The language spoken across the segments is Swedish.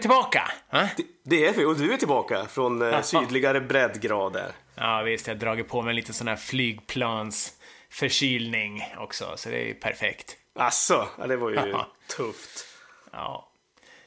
tillbaka. Ha? Det, det är vi, och du är tillbaka från eh, sydligare breddgrader. Ja, visst. Jag har dragit på mig lite sån här flygplansförkylning också, så det är ju perfekt. Asså, ja, det var ju tufft. Ja.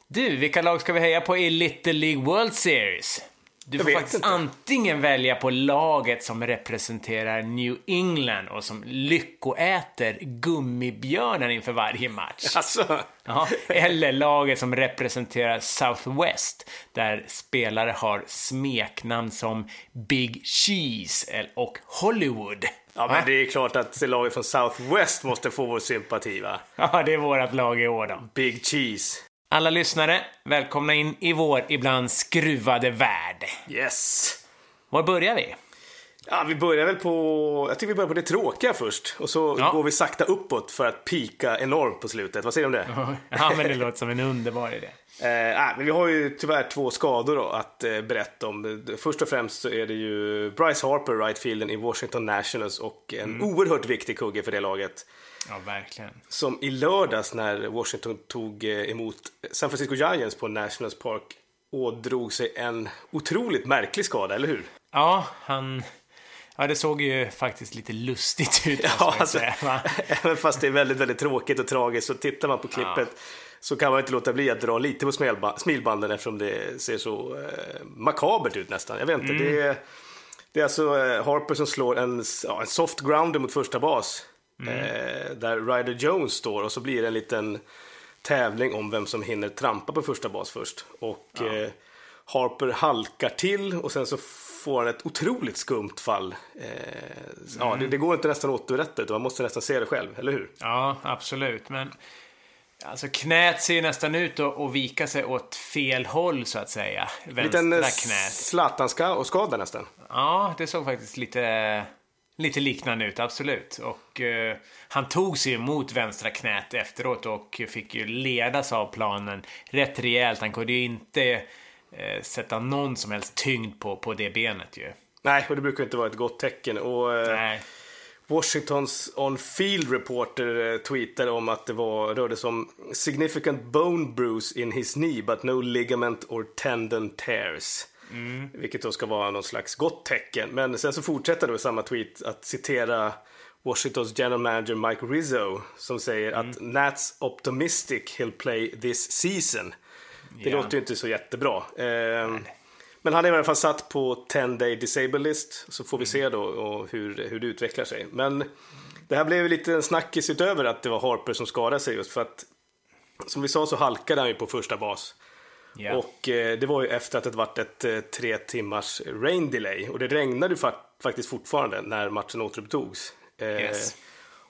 Du, vilka lag ska vi heja på i Little League World Series? Du får faktiskt inte. antingen välja på laget som representerar New England och som lyckoäter gummibjörnar inför varje match. Alltså, Ja, eller laget som representerar Southwest, där spelare har smeknamn som Big Cheese och Hollywood. ja, men det är klart att laget från Southwest måste få vår sympati va? Ja, det är vårt lag i år då. Big Cheese. Alla lyssnare, välkomna in i vår ibland skruvade värld. Yes. Var börjar vi? Ja, vi börjar väl på... Jag tycker vi börjar på det tråkiga först. Och så Ja. går vi sakta uppåt för att pika enormt på slutet. Vad säger du om det? Ja, men det låter som en underbar idé. Eh, men vi har ju tyvärr två skador då att eh, berätta om. Först och främst så är det ju Bryce Harper, rightfielden i Washington Nationals och en oerhört viktig kugge för det laget. Ja, verkligen. Som i lördags när Washington tog eh, emot San Francisco Giants på Nationals Park ådrog sig en otroligt märklig skada, eller hur? Ja, han... Ja, det såg ju faktiskt lite lustigt ut, Ja, alltså, säga, även fast det är väldigt, väldigt tråkigt och tragiskt så tittar man på klippet så kan man inte låta bli att dra lite på smilbanden eftersom det ser så eh, makabert ut nästan. Jag vet inte, det, är, det är alltså eh, Harper som slår en, ja, en soft grounder mot första bas. Eh, där Ryder Jones står och så blir det en liten tävling om vem som hinner trampa på första bas först. Och eh, Harper halkar till och sen så får han ett otroligt skumt fall. Eh, ja, det, det går inte nästan att återberätta utan man måste nästan se det själv, eller hur? Ja, absolut. Men alltså, knät ser ju nästan ut att, att vika sig åt fel håll, så att säga. Vänstra Liten eh, knät. Zlatan-ska och skada nästan. Ja, det såg faktiskt lite, lite liknande ut, absolut. Och eh, han tog sig emot vänstra knät efteråt och fick ju ledas av planen rätt rejält. Han kunde ju inte eh, sätta någon som helst tyngd på, på det benet ju. Nej, och det brukar inte vara ett gott tecken. Och, eh. Washingtons on-field reporter eh, tweetade om att det var, rörde sig om significant bone bruise in his knee but no ligament or tendon tears. Vilket då ska vara någon slags gott tecken. Men sen så fortsätter då i samma tweet att citera Washingtons general manager Mike Rizzo som säger att Nats optimistic he'll play this season. Det Ja. låter ju inte så jättebra. Ehm, men han är i alla fall satt på 10 day disabled list. Så får vi se då och hur, hur det utvecklar sig. Men det här blev lite en snackis utöver att det var Harper som skadade sig just för att som vi sa så halkade han ju på första bas. Ja. Och eh, det var ju efter att det varit ett eh, tre timmars rain delay. Och det regnade ju fa- faktiskt fortfarande när matchen återupptogs. Eh, Yes.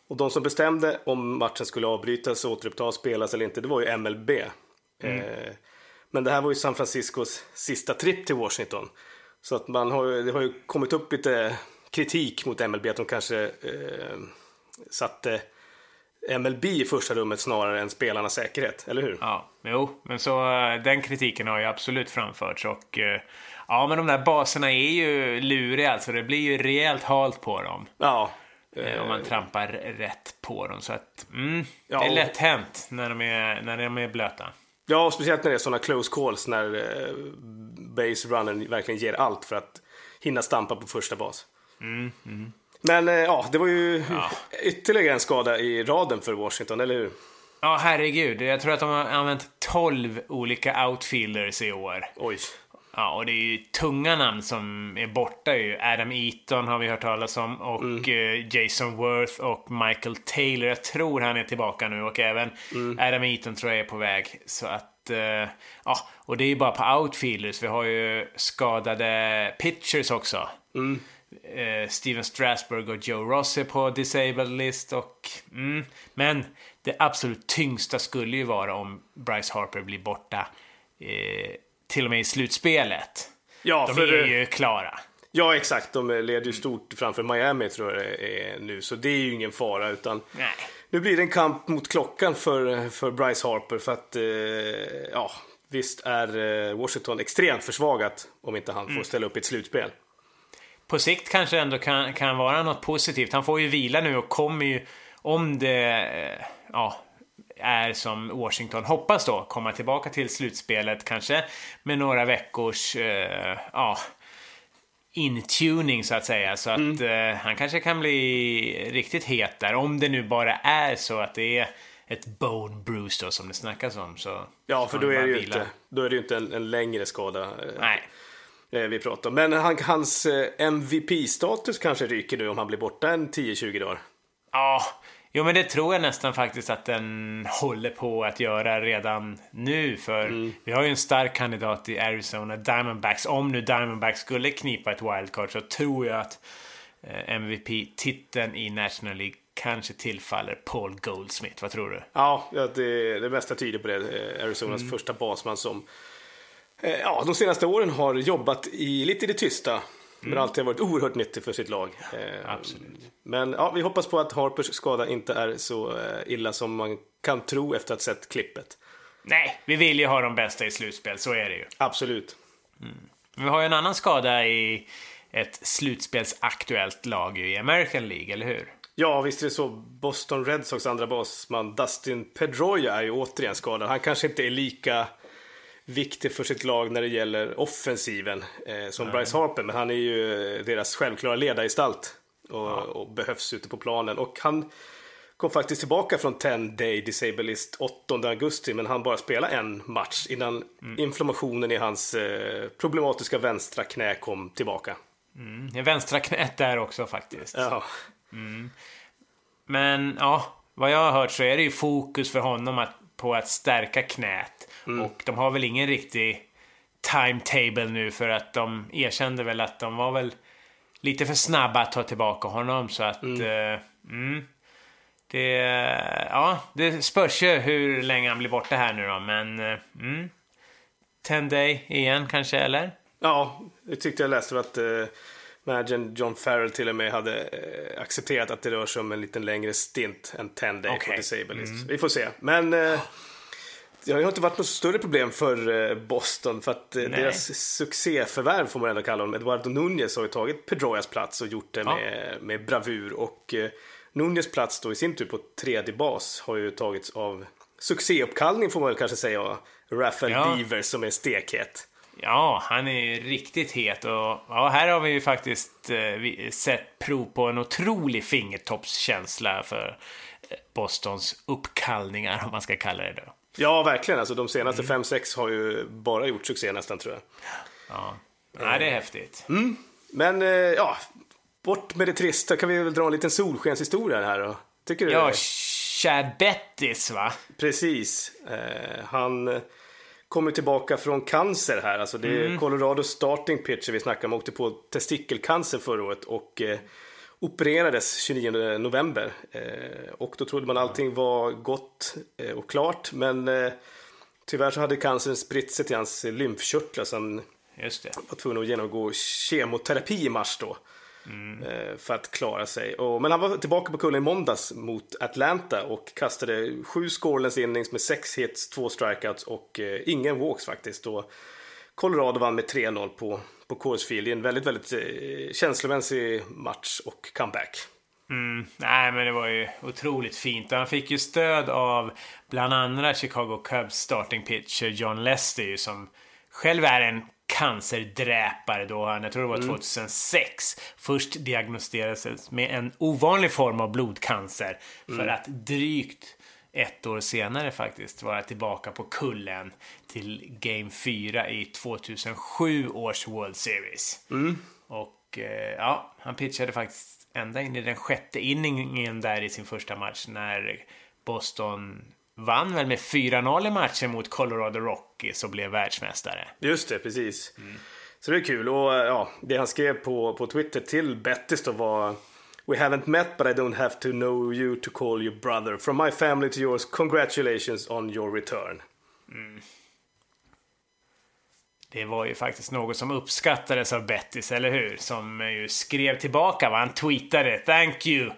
Och de som bestämde om matchen skulle avbrytas, återupptas, spelas eller inte, det var ju MLB. Eh, men det här var ju San Franciscos sista tripp till Washington. Så att man har, det har ju kommit upp lite kritik mot MLB att de kanske eh, satte MLB i första rummet snarare än spelarnas säkerhet, eller hur? Ja, jo, men så eh, den kritiken har ju absolut framförts och eh, ja, men de där baserna är ju luriga alltså. Det blir ju rejält halt på dem. Ja. eh, Om man trampar rätt på dem. Så att, mm, Ja, det är lätt hänt när de är, när de är blöta. Ja, och speciellt när det är sådana close calls när eh, base runnern verkligen ger allt för att hinna stampa på första bas. Men eh, ja, det var ju ytterligare en skada i raden för Washington, eller hur? Ja, herregud. Jag tror att de har använt 12 olika outfielders i år. Oj. Ja, och det är ju tunga namn som är borta ju. Adam Eaton har vi hört talas om och eh, Jason Worth och Michael Taylor. Jag tror han är tillbaka nu och även Adam Eaton tror jag är på väg. Så att, eh, ja, och det är ju bara på outfielders. Vi har ju skadade pitchers också. Eh, Steven Strasburg och Joe Ross är på disabled list och, mm, men det absolut tyngsta skulle ju vara om Bryce Harper blir borta eh, till och med i slutspelet. Ja, De för, är ju klara. ja, exakt. De leder ju stort framför Miami tror jag det är nu, så det är ju ingen fara. Utan Nej. nu blir det en kamp mot klockan för, för Bryce Harper. För att, eh, ja, visst är eh, Washington extremt försvagat om inte han får ställa upp i ett slutspel. På sikt kanske ändå kan, kan vara något positivt. Han får ju vila nu och kommer ju, om det, eh, ja, är som Washington hoppas då, komma tillbaka till slutspelet kanske med några veckors, eh, ja, intuning så att säga. Så att mm. eh, han kanske kan bli riktigt het där. Om det nu bara är så att det är ett bone bruise då som det snackas om. Så ja, för då är, det ju inte, då är det ju inte en, en längre skada. Eh, Nej. Eh, vi pratar om. Men han, hans eh, MVP-status kanske ryker nu om han blir borta en 10-20 dagar. Ja, Jo, men det tror jag nästan faktiskt att den håller på att göra redan nu. För mm. vi har ju en stark kandidat i Arizona Diamondbacks. Om nu Diamondbacks skulle knipa ett wildcard så tror jag att eh, MVP-titeln i National League kanske tillfaller Paul Goldsmith. Vad tror du? Ja, det, det mesta tyder på det. Arizonas mm. första basman som ja, de senaste åren har jobbat i, lite i det tysta. Men mm. alltid har varit oerhört nyttig för sitt lag. Eh, Absolut. Men ja, vi hoppas på att Harpers skada inte är så eh, illa som man kan tro efter att ha sett klippet. Nej, vi vill ju ha de bästa i slutspel, så är det ju. Absolut. Mm. Vi har ju en annan skada i ett slutspelsaktuellt lag i American League, eller hur? Ja, visst är det så. Boston Red Sox andra basman Dustin Pedroia är ju återigen skadad. Han kanske inte är lika viktig för sitt lag när det gäller offensiven eh, som Nej. Bryce Harper. Men han är ju deras självklara ledargestalt och, ja. och, behövs ute på planen. Och han kom faktiskt tillbaka från 10 Day Disabilist 8 augusti. Men han bara spelade en match innan mm. inflammationen i hans eh, problematiska vänstra knä kom tillbaka. Mm. Vänstra knät där också faktiskt. Ja. Mm. Men ja, vad jag har hört så är det ju fokus för honom att, på att stärka knät. Mm. Och de har väl ingen riktig timetable nu för att de erkände väl att de var väl lite för snabba att ta tillbaka honom så att mm. Uh, mm, det, ja, det spörs ju hur länge han blir borta här nu då men uh, mm, 10 day igen kanske eller? Ja, det tyckte jag läste att uh, Imagine John Farrell till och med hade uh, accepterat att det rör sig om en lite längre stint än 10 day okay. på Disabilist. Mm. Vi får se. Men uh, det har ju inte varit något större problem för eh, Boston för att eh, Nej. deras succéförvärv får man ändå kalla dem. Eduardo Nunez har ju tagit Pedroias plats och gjort det ja. med, med bravur och eh, Nunez plats då i sin tur på tredje bas har ju tagits av succéuppkallning får man väl kanske säga. Rafael ja. Beaver som är stekhet. Ja, han är riktigt het och ja, här har vi ju faktiskt eh, sett prov på en otrolig fingertoppskänsla för Bostons uppkallningar om man ska kalla det då. Ja, verkligen. Alltså, de senaste 5-6 har ju bara gjort succé nästan tror jag. Ja, Nej, det är häftigt. Mm. Men eh, ja, bort med det trista. Kan vi väl dra en liten solskenshistoria här då? Tycker du? Ja, Chad Bettis va? Precis. Eh, han kommer tillbaka från cancer här. Alltså det är mm. Colorado starting pitcher vi snackar om. Åkte på testikelcancer förra året och eh, opererades 29 november. Eh, och då trodde man allting var gott eh, och klart. Men eh, tyvärr så hade cancern spritt sig till hans lymfkörtlar så han var tvungen att genomgå kemoterapi i mars då. Mm. För att klara sig. Men han var tillbaka på kullen i måndags mot Atlanta och kastade sju scoreless innings med sex hits, två strikeouts och ingen walks faktiskt. Colorado vann med 3-0 på på Coors Field i en väldigt, väldigt eh, känslomässig match och comeback. Mm, nej, men det var ju otroligt fint. Han fick ju stöd av bland andra Chicago Cubs starting pitcher John Lester som själv är en cancerdräpare då han, jag tror det var 2006, mm. först diagnostiserades med en ovanlig form av blodcancer. Mm. För att drygt ett år senare faktiskt vara tillbaka på kullen till Game 4 i 2007 års World Series. Mm. Och eh, ja, han pitchade faktiskt ända in i den sjätte inningen där i sin första match när Boston vann väl med 4-0 i matchen mot Colorado Rockies och blev världsmästare. Just det, precis. Mm. Så det är kul. Och ja, det han skrev på, på Twitter till Bettis då var We haven't met but I don't have to know you to call you brother. From my family to yours, congratulations on your return. Mm. Det var ju faktiskt något som uppskattades av Bettis, eller hur? Som ju skrev tillbaka, va? han tweetade “Thank you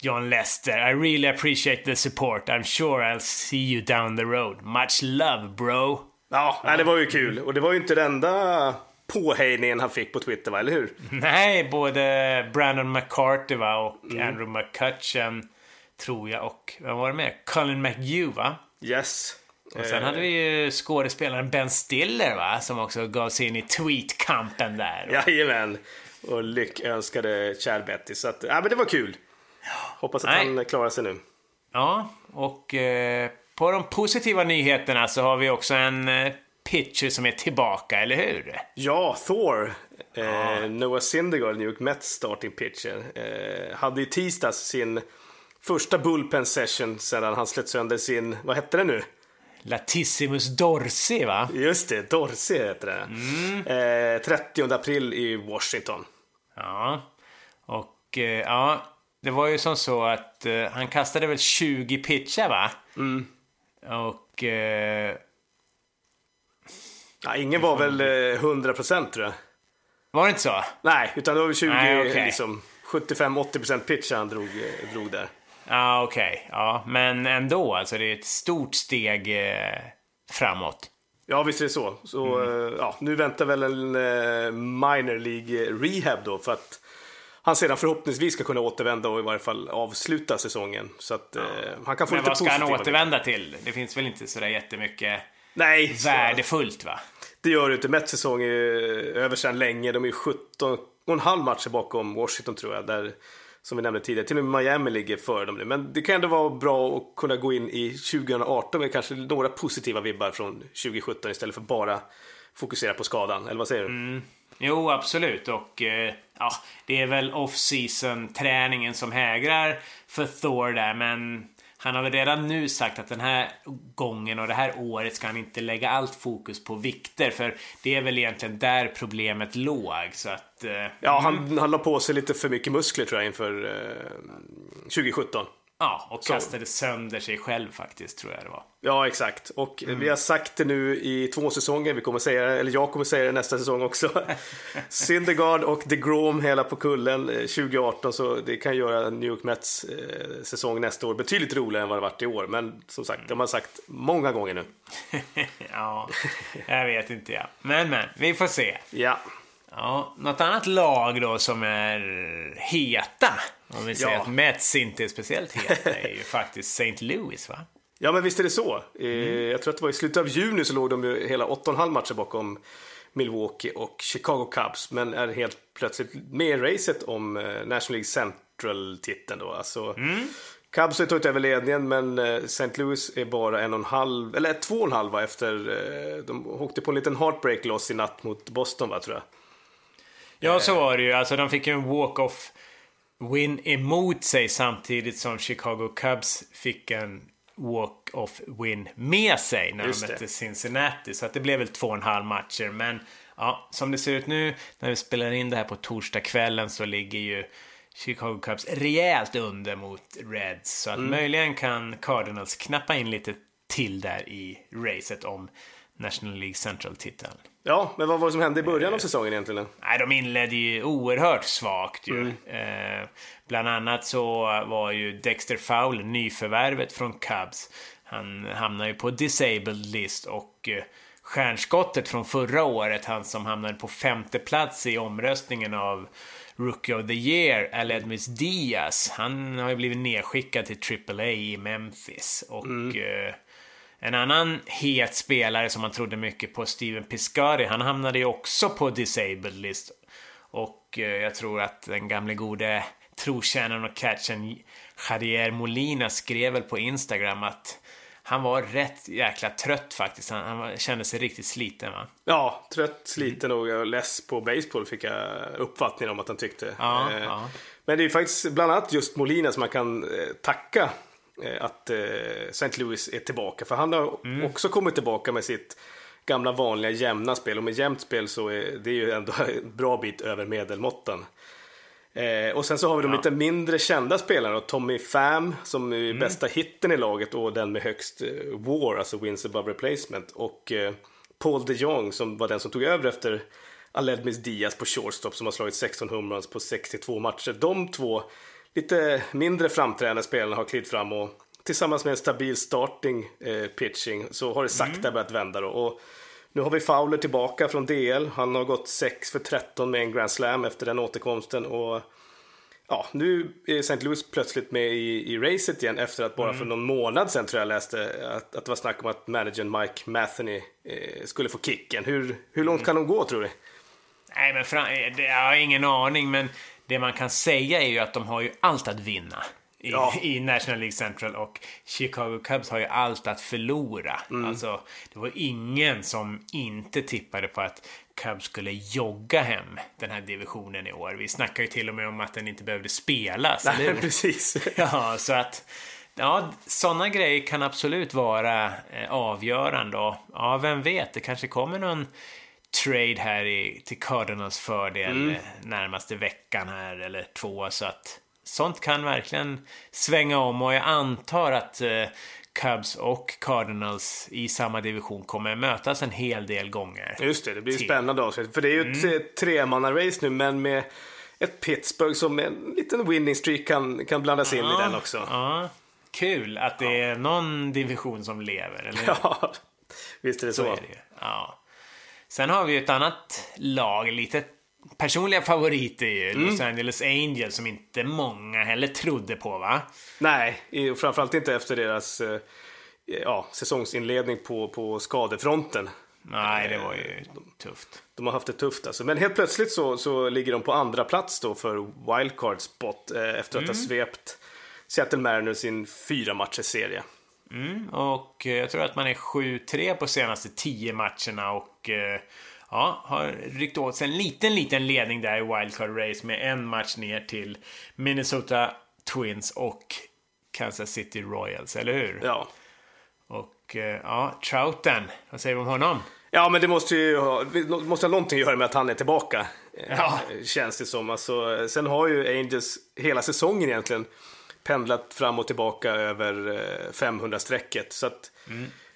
John Lester, I really appreciate the support. I'm sure I'll see you down the road. Much love bro!” Ja, ja. det var ju kul. Och det var ju inte det enda påhejningen han fick på Twitter, va? eller hur? Nej, både Brandon McCarthy va? och mm. Andrew McCutcheon tror jag. Och vad var det mer? Colin McHugh, va? Yes. Och sen hade vi ju skådespelaren Ben Stiller, va? Som också gav sig in i tweetkampen där. Jajamän. Och lyckönskade Chad Betty. Så att, ja men det var kul. Hoppas att Nej. han klarar sig nu. Ja, och eh, på de positiva nyheterna så har vi också en eh, pitcher som är tillbaka, eller hur? Ja, Thor. Eh, Noah Syndergaard, New York Mets starting pitcher. Eh, hade i tisdags sin första bullpen session sedan han slet sönder sin, vad hette det nu? Latissimus dorsi, va? Just det, Dorsey heter det. Eh, 30 april i Washington. Ja, och eh, ja, det var ju som så att eh, han kastade väl 20 pitchar, va? Mm. Och eh, Ja, ingen var väl eh, 100% tror jag. var det inte så? Nej, utan det var väl 20, Nej, okej. liksom 75-80% pitch han drog, eh, drog där. Ja, okej. Ja, men ändå, alltså det är ett stort steg eh, framåt. Ja, visst är det så. så eh, ja, nu väntar väl en eh, minor League rehab då för att han sedan förhoppningsvis ska kunna återvända och i varje fall avsluta säsongen. Så att eh, han kan få Men lite vad ska han positiva återvända till? Det finns väl inte sådär jättemycket Nej, värdefullt, va? det gör det inte. Mets säsong är över sedan länge. De är 17 och en halv matcher bakom Washington tror jag. Där, som vi nämnde tidigare. Till och med Miami ligger före dem nu. Men det kan ändå vara bra att kunna gå in i 2018 med kanske några positiva vibbar från 2017 istället för bara fokusera på skadan. Eller vad säger du? Jo, absolut. Och eh, ja, det är väl off-season träningen som hägrar för Thor där, men han har väl redan nu sagt att den här gången och det här året ska han inte lägga allt fokus på vikter, för det är väl egentligen där problemet låg. Så att... Eh, Ja, han, han la på sig lite för mycket muskler tror jag inför eh, 2017. Ja, och kastade sönder sig själv faktiskt, tror jag det var. Ja, exakt. Och vi har sagt det nu i två säsonger. Vi kommer säga det, eller jag kommer säga det nästa säsong också. Syndergaard och DeGrom hela på kullen eh, 2018. Så det kan göra New York Mets eh, säsong nästa år betydligt roligare än vad det varit i år. Men som sagt, det har man sagt många gånger nu. ja, jag vet inte ja. Men, men, vi får se. Ja, Ja, något annat lag då som är heta, om vi säger Ja. att Mets inte är speciellt heta, är ju faktiskt St. Louis va? ja men visst är det så. Eh, Jag tror att det var i slutet av juni så låg de ju hela 8,5 matcher bakom Milwaukee och Chicago Cubs. Men är helt plötsligt med i racet om eh, National League Central-titeln då. Alltså, Cubs har tagit över ledningen men eh, St. Louis är bara en och en halv, eller två och en halv va, efter, de åkte på en liten heartbreak loss i natt mot Boston va tror jag. Ja, så var det ju. Alltså de fick ju en walk-off win emot sig samtidigt som Chicago Cubs fick en walk-off win med sig när Just de mötte Cincinnati. Så att det blev väl två och en halv matcher. Men ja, som det ser ut nu när vi spelar in det här på torsdagskvällen så ligger ju Chicago Cubs rejält under mot Reds. Så att Mm. möjligen kan Cardinals knappa in lite till där i racet om National League Central-titeln. Ja, men vad var det som hände i början av säsongen egentligen? Nej, de inledde ju oerhört svagt ju. Mm. Eh, bland annat så var ju Dexter Fowler, nyförvärvet från Cubs, han hamnade ju på disabled list och eh, stjärnskottet från förra året, han som hamnade på femte plats i omröstningen av Rookie of the Year, Aledmis Diaz, han har ju blivit nedskickad till AAA i Memphis. Och eh, en annan het spelare som man trodde mycket på, Steven Piscari, han hamnade ju också på disabled list. Och eh, jag tror att den gamle gode trotjänaren och catchen Javier Molina skrev väl på Instagram att han var rätt jäkla trött faktiskt. Han, han kände sig riktigt sliten va? Ja, trött, sliten och less på baseball fick jag uppfattningen om att han tyckte. Ja, Eh, ja. Men det är faktiskt bland annat just Molina som man kan eh, tacka att eh, St. Louis är tillbaka. För han har Mm. också kommit tillbaka med sitt gamla vanliga jämna spel. Och med jämnt spel så är det ju ändå en bra bit över medelmåtten. Eh, och sen så har vi de lite mindre kända spelarna. Tommy Pham som är Mm. bästa hitten i laget och den med högst eh, WAR, alltså wins above replacement. Och eh, Paul de Jong som var den som tog över efter Aledmis Diaz på shortstop som har slagit 16 homeruns på 62 matcher. De två lite mindre framträdande spelarna har klivit fram och tillsammans med en stabil starting eh, pitching så har det sakta börjat vända då. Och nu har vi Fowler tillbaka från DL. Han har gått 6 för 13 med en Grand Slam efter den återkomsten. Och ja, nu är St. Louis plötsligt med i, i racet igen efter att bara för någon månad sedan tror jag läste att, att det var snack om att managern Mike Matheny eh, skulle få kicken. Hur, hur långt kan de gå tror du? Nej, men fram, det, jag har ingen aning, men det man kan säga är ju att de har ju allt att vinna. I, Ja. i National League Central och Chicago Cubs har ju allt att förlora. Alltså, det var ingen som inte tippade på att Cubs skulle jogga hem den här divisionen i år. Vi snackar ju till och med om att den inte behövde spelas, Nej, precis. Ja, så att ja, sådana grejer kan absolut vara eh, avgörande och ja, vem vet, det kanske kommer någon trade här i, till Cardinals fördel eh, närmaste veckan här eller två så att sånt kan verkligen svänga om och jag antar att eh, Cubs och Cardinals i samma division kommer mötas en hel del gånger. Just det, det blir Till. spännande avsnitt. För det är ju ett mm. tremanna-race nu, men med ett Pittsburgh som en liten winning streak kan, kan blandas in i den också. Ja, kul att det är någon division som lever, eller? Ja, visst är det så. Så är det. Ja. Sen har vi ju ett annat lag, lite personliga favoriter ju. Mm. Los Angeles Angels som inte många heller trodde på va? Nej, framförallt inte efter deras eh, ja, säsongsinledning på, på skadefronten. Nej, det var ju tufft. De har haft det tufft alltså. Men helt plötsligt så, så ligger de på andra plats då för wildcard spot eh, efter att ha svept Seattle Mariners i en fyra matchers serie. Mm, och eh, jag tror att man är 7-3 på senaste 10 matcherna och eh, ja, har ryckt åt sig en liten, liten ledning där i wildcard race med en match ner till Minnesota Twins och Kansas City Royals, eller hur? Ja. Och eh, ja, Trouten, vad säger vi om honom? Ja, men det måste ju ha, måste ha någonting att göra med att han är tillbaka. Ja. Känns det som. Alltså, sen har ju Angels hela säsongen egentligen pendlat fram och tillbaka över eh, 500-strecket. Så att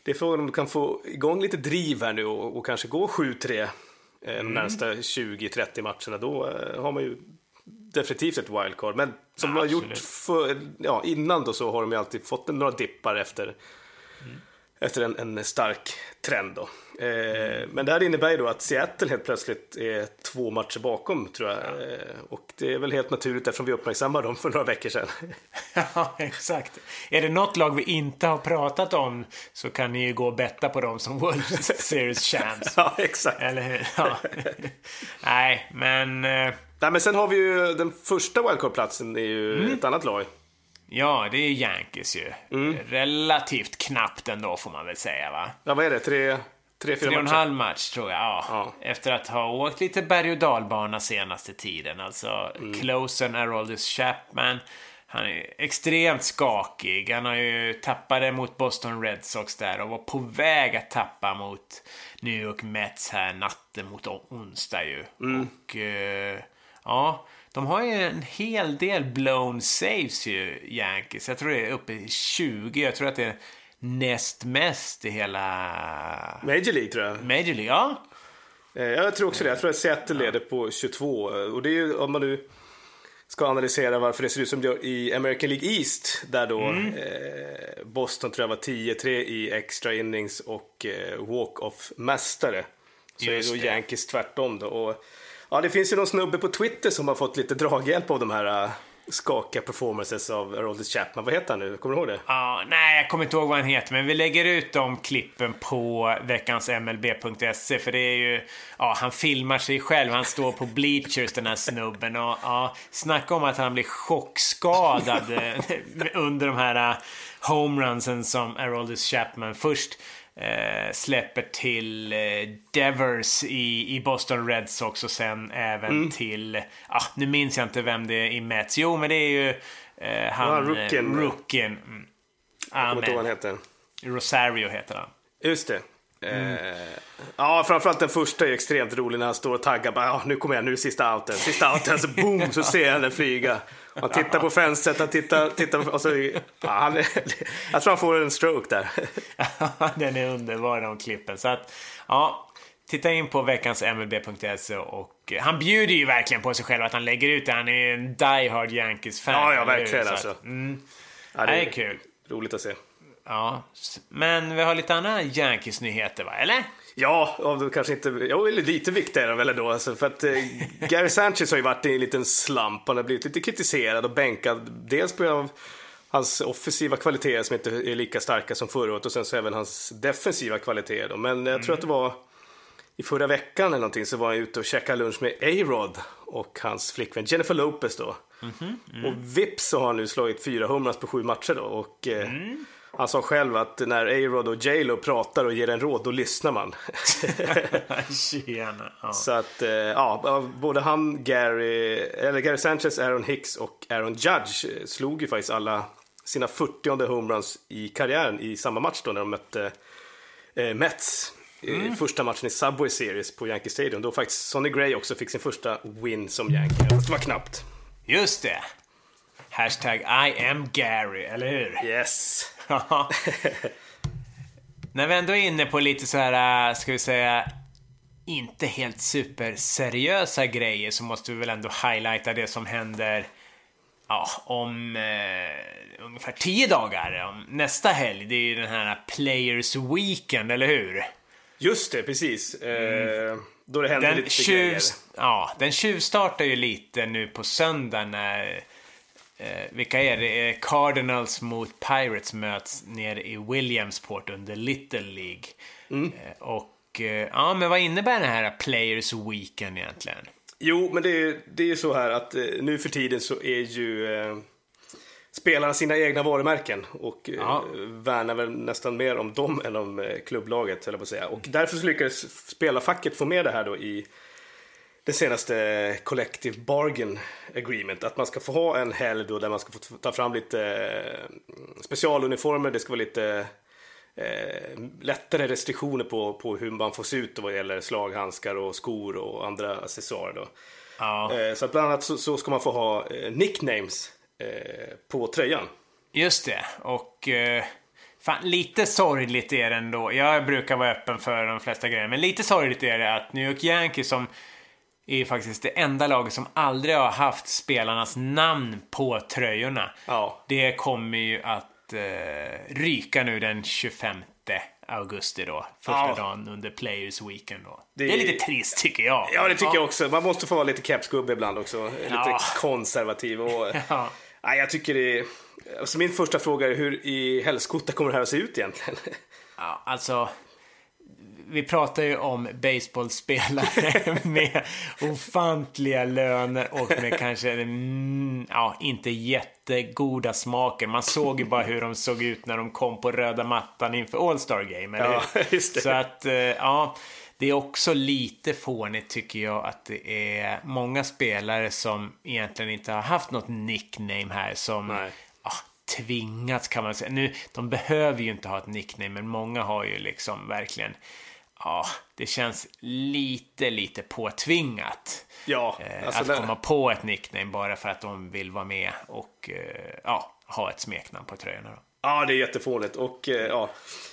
det är frågan om du kan få igång lite driv här nu och, och kanske gå 7-3 eh, de närmsta 20-30 matcherna. Då eh, har man ju definitivt ett wildcard. Men som de har gjort Absolut. för, ja, innan då så har de ju alltid fått några dippar efter efter en, en stark trend. Då. Eh, Men det här innebär ju då att Seattle helt plötsligt är två matcher bakom, tror jag. Eh, och det är väl helt naturligt eftersom vi uppmärksammade dem för några veckor sedan. Ja, exakt. Är det något lag vi inte har pratat om så kan ni ju gå och betta på dem som World Series Champs. ja, exakt. Eller hur? Ja. Nej, men... eh, Nej, men sen har vi ju den första wildcard-platsen, är ju ett annat lag. Ja, det är Yankees ju. Mm. Relativt knappt ändå får man väl säga va? Ja, vad är det? Tre, tre fyra Tre och en halv match tror jag. Ja. Ja. Efter att ha åkt lite berg och dalbana senaste tiden. Alltså, Mm. closen Aroldis Chapman. Han är extremt skakig. Han har ju tappat mot Boston Red Sox där och var på väg att tappa mot New York Mets här natten mot onsdag ju. Mm. Och eh, ja, de har ju en hel del blown saves ju, Yankees. Jag tror det är uppe i 20. Jag tror att det är näst mest i hela Major League, tror jag. Major League. Ja, Eh, Jag tror också det. Jag tror att Seattle leder på 22. Och det är ju, om man nu ska analysera varför det ser ut som det gör i American League East, där då eh, Boston tror jag var 10-3 i extra innings och eh, walk-off-mästare. Så Just är då det. Yankees tvärtom då. Och, ja, det finns ju någon snubbe på Twitter som har fått lite draghjälp av de här uh, skakiga performances av Aroldis Chapman. Vad heter han nu? Kommer du ihåg det? Ja, nej, jag kommer inte ihåg vad han heter, men vi lägger ut de klippen på veckans MLB.se för det är ju, ja, han filmar sig själv, han står på bleachers den här snubben och ja, snacka om att han blir chockskadad eh, under de här eh, homerunsen som Aroldis Chapman först eh, släpper till eh, Devers i, i Boston Red Sox och sen även till, ja, nu minns jag inte vem det är i Mets, jo men det är ju eh, han, Ja, rookien. eh, rookien. Mm. Jag kommer inte ihåg vad han heter. Rosario heter han. Just det. Eh, ja, framförallt den första är extremt rolig när han står och taggar. Bara, ja, nu kommer jag, nu är sista outen. Sista outen, så boom, så ser han den flyga. Han tittar på fönstret, han tittar, tittar på, och så, ja, han, är- jag tror han får en stroke där. Den är underbar de klippen. Så att, ja, titta in på veckans MLB.se och han bjuder ju verkligen på sig själv att han lägger ut det. Han är en die hard Yankees-fan. Ja, ja, verkligen Så alltså. Att, mm, Ja, det är kul. Roligt att se. Ja, men vi har lite andra Yankees-nyheter va, eller? Ja, och kanske inte, eller lite viktigare väl ändå. Alltså, för att eh, Gary Sanchez har ju varit i en liten slump. Han har blivit lite kritiserad och bänkad. Dels på grund av hans offensiva kvaliteter som inte är lika starka som förra året och sen så även hans defensiva kvaliteter. Då. Men jag tror att det var i förra veckan eller någonting så var han ute och käkade lunch med A-Rod och hans flickvän Jennifer Lopez då. Och vips så har han nu slagit fyra humras på sju matcher då. Och, eh, Han sa själv att när A-Rod och J.Lo pratar och ger en råd, då lyssnar man. Tjena. Ja. Så att, eh, ja, både han, Gary, eller Gary Sanchez, Aaron Hicks och Aaron Judge eh, slog ju faktiskt alla sina 40 homeruns i karriären i samma match då när de mötte eh, Mets. i Första matchen i Subway Series på Yankee Stadium. Då faktiskt Sonny Gray också fick sin första win som Yankee. Fast det var knappt. Just det. Hashtag I am Gary, eller hur? Yes. När vi ändå är inne på lite så här, äh, ska vi säga, inte helt superseriösa grejer så måste vi väl ändå highlighta det som händer ja, om eh, ungefär tio dagar. Om nästa helg, det är ju den här Players Weekend, eller hur? Just det, precis. Eh, då det händer Den, lite tjuv, grejer. ja, den tjuvstartar ju lite nu på söndag när Eh, vilka är det? Eh, Cardinals mot Pirates möts nere i Williamsport under Little League. Mm. Eh, och eh, ja, men vad innebär den här Players Weekend egentligen? Jo, men det är, det är ju så här att eh, nu för tiden så är ju eh, spelarna sina egna varumärken och eh, Ja. värnar väl nästan mer om dem än om klubblaget, höll jag på att säga. Och därför lyckades spelarfacket få med det här då i det senaste Collective Bargain Agreement. Att man ska få ha en helg då där man ska få ta fram lite eh, specialuniformer, det ska vara lite eh, lättare restriktioner på, på hur man får se ut vad gäller slaghandskar och skor och andra accessoarer. Då. Ja, Eh, så bland annat så, så ska man få ha eh, nicknames eh, på tröjan. just det. Och eh, fan, lite sorgligt är det ändå. Jag brukar vara öppen för de flesta grejer, men lite sorgligt är det att New York Yankees som är ju faktiskt det enda laget som aldrig har haft spelarnas namn på tröjorna. Ja. Det kommer ju att eh, ryka nu den 25 augusti då. Första Ja. dagen under Players Weekend då. Det... Det- är lite trist tycker jag. Ja, det tycker jag också. Man måste få vara lite kepsgubbe ibland också. Lite Ja. konservativ. Och, Ja. nej, jag tycker det är... Alltså min första fråga är hur i helskotta kommer det här att se ut egentligen? Ja, alltså. Vi pratar ju om baseballspelare med ofantliga löner och med kanske mm, ja, inte jättegoda smaker. Man såg ju bara hur de såg ut när de kom på röda mattan inför All Star Game. Eller Ja, hur? just det. Så att, eh, ja. Det är också lite fånigt tycker jag att det är många spelare som egentligen inte har haft något nickname här som Nej. tvingats kan man säga. Nu, de behöver ju inte ha ett nickname, men många har ju liksom verkligen Ja, det känns lite, lite påtvingat. Ja, eh, alltså att det- komma på ett nickname bara för att de vill vara med och eh, ja, ha ett smeknamn på tröjorna. Då. Ja, det är jättefånigt. Och eh, ja,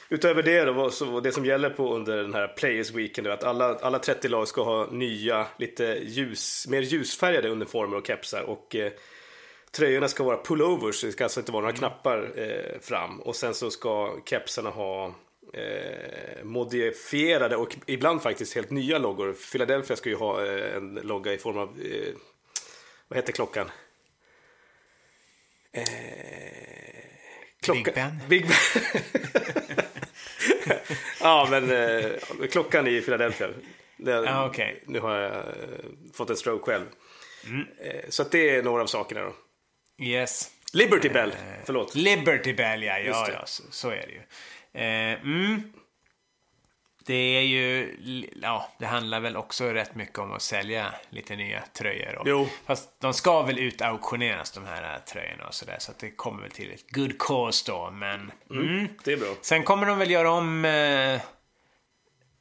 utöver det då, så det som gäller på under den här Players Weekend är att alla, alla 30 lag ska ha nya, lite ljus, mer ljusfärgade uniformer och kepsar. Och eh, tröjorna ska vara pullovers, det ska alltså inte vara några knappar eh, fram. Och sen så ska kepsarna ha eh, modifierade och ibland faktiskt helt nya loggor. Philadelphia ska ju ha eh, en logga i form av, eh, vad heter klockan? Eh, klocka- Big Ben. Big Ben. ja, men eh, klockan i Philadelphia. Det, Ja, okej. Nu har jag eh, fått en stroke själv. Eh, så det är några av sakerna då. Yes. Liberty Bell, förlåt. Liberty Bell, ja. Ja, ja så, så är det ju. Eh, mm. Det är ju, ja, det handlar väl också rätt mycket om att sälja lite nya tröjor. Och, Jo. Fast de ska väl ut auktioneras de här eh, tröjorna och sådär. Så att det kommer väl till ett good cause då. Men mm. Det är bra. sen kommer de väl göra om eh,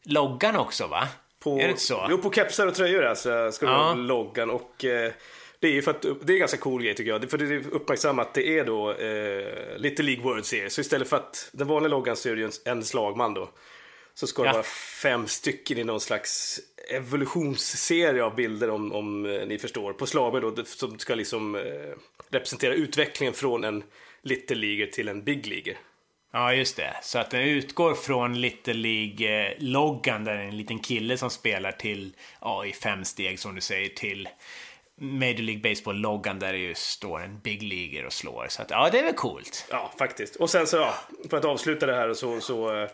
loggan också va? På, är det så? Jo, på kepsar och tröjor alltså, ska det Ja. vara loggan. Och, eh, det är ju för att, det är ganska cool grej tycker jag. Det- För det är uppmärksammat att det är då eh, Little League World Series. Så istället för att den vanliga loggan så är det ju en, slagman då. Så ska det Ja. vara fem stycken i någon slags evolutionsserie av bilder om, om eh, ni förstår. På slagmän då, det- som ska liksom eh, representera utvecklingen från en Little League till en Big League. Ja, just det. Så att den utgår från Little League-loggan där en liten kille som spelar till, ja, i fem steg som du säger, till Major League Baseball-loggan där det ju står en Big Leaguer och slår. Så att, ja, det är väl coolt. Ja, faktiskt. Och sen så, ja, för att avsluta det här så, så eh,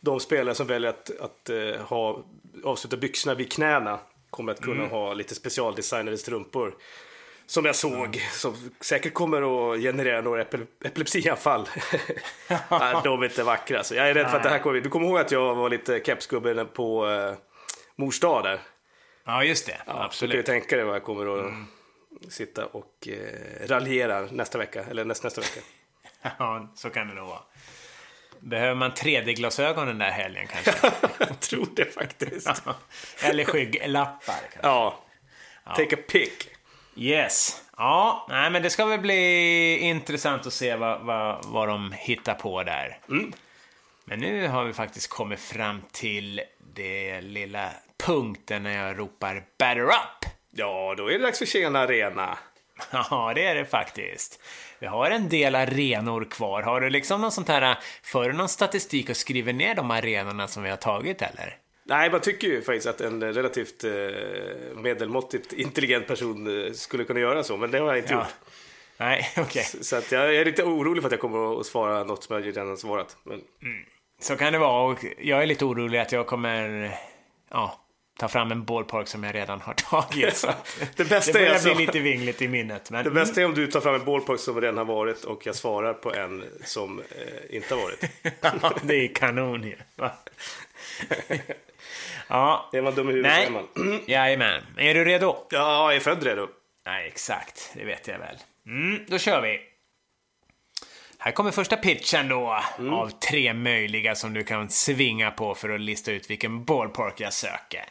de spelare som väljer att, att uh, ha, avsluta byxorna vid knäna kommer att kunna mm. ha lite specialdesignade strumpor. Som jag såg, mm. som säkert kommer att generera några epilepsianfall. de är inte vackra. Så jag är rädd för att det här kommer... Du kommer ihåg att jag var lite kepsgubbe på uh, mors dag där? Ja, just det. Ja, Absolut. Du kan ju tänka dig vad jag kommer att mm. sitta och eh, raljera nästa vecka, eller näst, nästa vecka. ja, så kan det nog vara. Behöver man 3D-glasögon den där helgen kanske? jag tror det faktiskt. eller skygglappar. Kanske. Ja. Take a pick. Yes. Ja, nej, men det ska väl bli intressant att se vad, vad, vad de hittar på där. Mm. Men nu har vi faktiskt kommit fram till det lilla punkten när jag ropar batter up. Ja, då är det dags för Tjena Arena. Ja, det är det faktiskt. Vi har en del arenor kvar. Har du liksom någon sånt här, för någon statistik och skriver ner de arenorna som vi har tagit eller? Nej, man tycker ju faktiskt att en relativt eh, medelmåttigt intelligent person eh, skulle kunna göra så, men det har jag inte ja. gjort. Nej, okej. Okay. Så, så, att jag är lite orolig för att jag kommer att svara något som jag redan har svarat. Men... Mm. Så kan det vara och jag är lite orolig att jag kommer, ja, ta fram en ballpark som jag redan har tagit. Så det bästa det börjar alltså, bli lite vingligt i minnet. Men... Det bästa är om du tar fram en ballpark som redan har varit och jag svarar på en som eh, inte har varit. ja, det är kanon ju. ja. Är man dum i huvudet Nej. är man. Jajamän. Är du redo? Ja, jag är född redo. Nej, exakt. Det vet jag väl. Mm, då kör vi. Här kommer första pitchen då, mm. av tre möjliga som du kan svinga på för att lista ut vilken ballpark jag söker.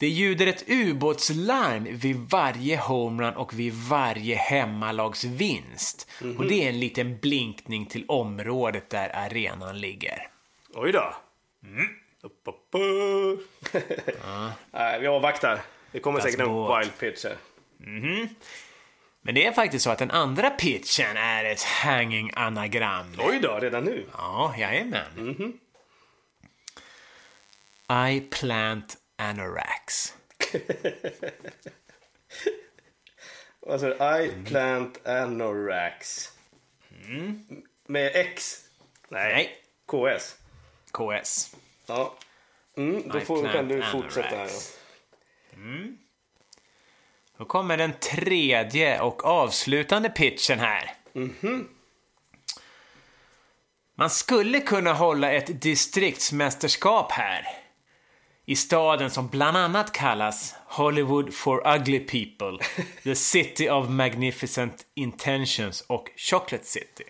Det ljuder ett ubåtslarm vid varje homerun och vid varje hemmalags vinst. Mm -hmm. Och det är en liten blinkning till området där arenan ligger. Oj då. Mm. Upp, upp, upp. ja. Vi avvaktar. Det kommer säkert en wild pitch här. Mm -hmm. Men det är faktiskt så att den andra pitchen är ett hanging anagram. Oj då, redan nu? Ja, jajamän. Mm -hmm. I plant anorax. Vad sa du? I plant anorax. Mm. Med X? Nej. Nej. KS? KS. Ja. Mm, då får, kan du fortsätta här. Mm. Då kommer den tredje och avslutande pitchen här. Mm -hmm. Man skulle kunna hålla ett distriktsmästerskap här. I staden som bland annat kallas Hollywood for ugly people, the city of magnificent intentions och Chocolate City.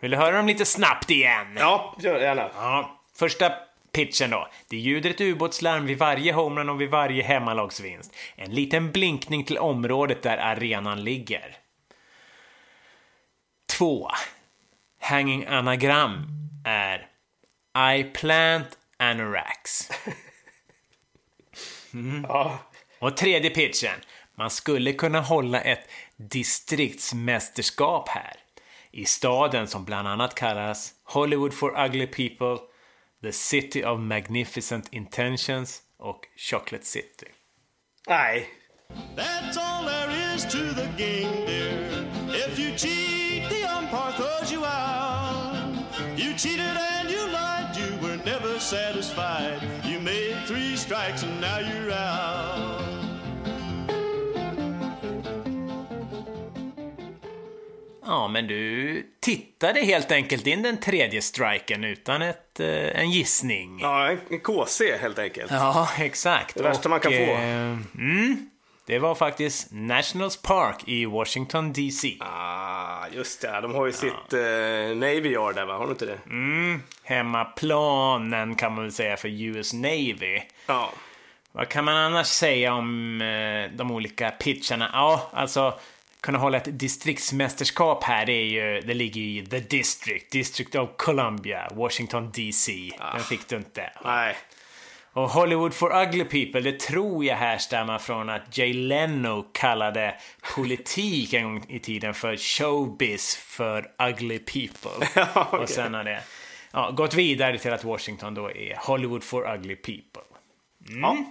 Vill du höra dem lite snabbt igen? Ja, gör gärna. Ja, första Pitchen då. Det ljuder ett ubåtslarm vid varje homerun och vid varje hemmalagsvinst. En liten blinkning till området där arenan ligger. 2. Hanging anagram är I plant anorax. Mm. Ja. Och tredje pitchen. Man skulle kunna hålla ett distriktsmästerskap här. I staden som bland annat kallas Hollywood for ugly people The City of Magnificent Intentions och Chocolate City. Nej. That's all there is to the game dear. If you cheat cheated and you lied, you were never satisfied. You made three strikes and now you're out. Ja, men du tittade helt enkelt in den tredje striken utan ett, eh, en gissning. Ja, en KC helt enkelt. Ja, exakt. Det värsta Och, man kan få. Eh, mm, det var faktiskt Nationals Park i Washington DC. Ah, just det. De har ju ja. sitt eh, Navy Yard där, va? Har de inte det? Mm, hemmaplanen kan man väl säga för US Navy. Ja. Vad kan man annars säga om eh, de olika pitcharna? Ja, alltså kunna hålla ett distriktsmästerskap här, det, är ju, det ligger i The District, District of Columbia, Washington DC. Ah. Den fick du inte. Nej. Och Hollywood for ugly people, det tror jag härstammar från att Jay Leno kallade politik en gång i tiden för showbiz för ugly people. Ja, okej. Och sen har det ja, gått vidare till att Washington då är Hollywood for ugly people. Ja.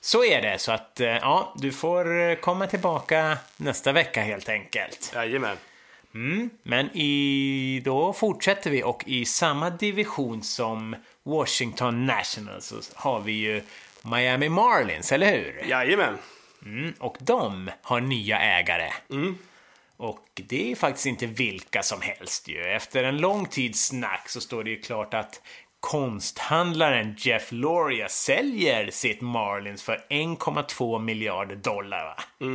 Så är det, så att eh, ja, du får eh, komma tillbaka nästa vecka helt enkelt. Jajamän. Mm, men i, då fortsätter vi och i samma division som Washington Nationals så har vi ju Miami Marlins, eller hur? Jajamän. Mm, och de har nya ägare. Och det är faktiskt inte vilka som helst ju. Efter en lång tids snack så står det ju klart att konsthandlaren Jeff Loria säljer sitt Marlins för 1,2 miljarder dollar. Va?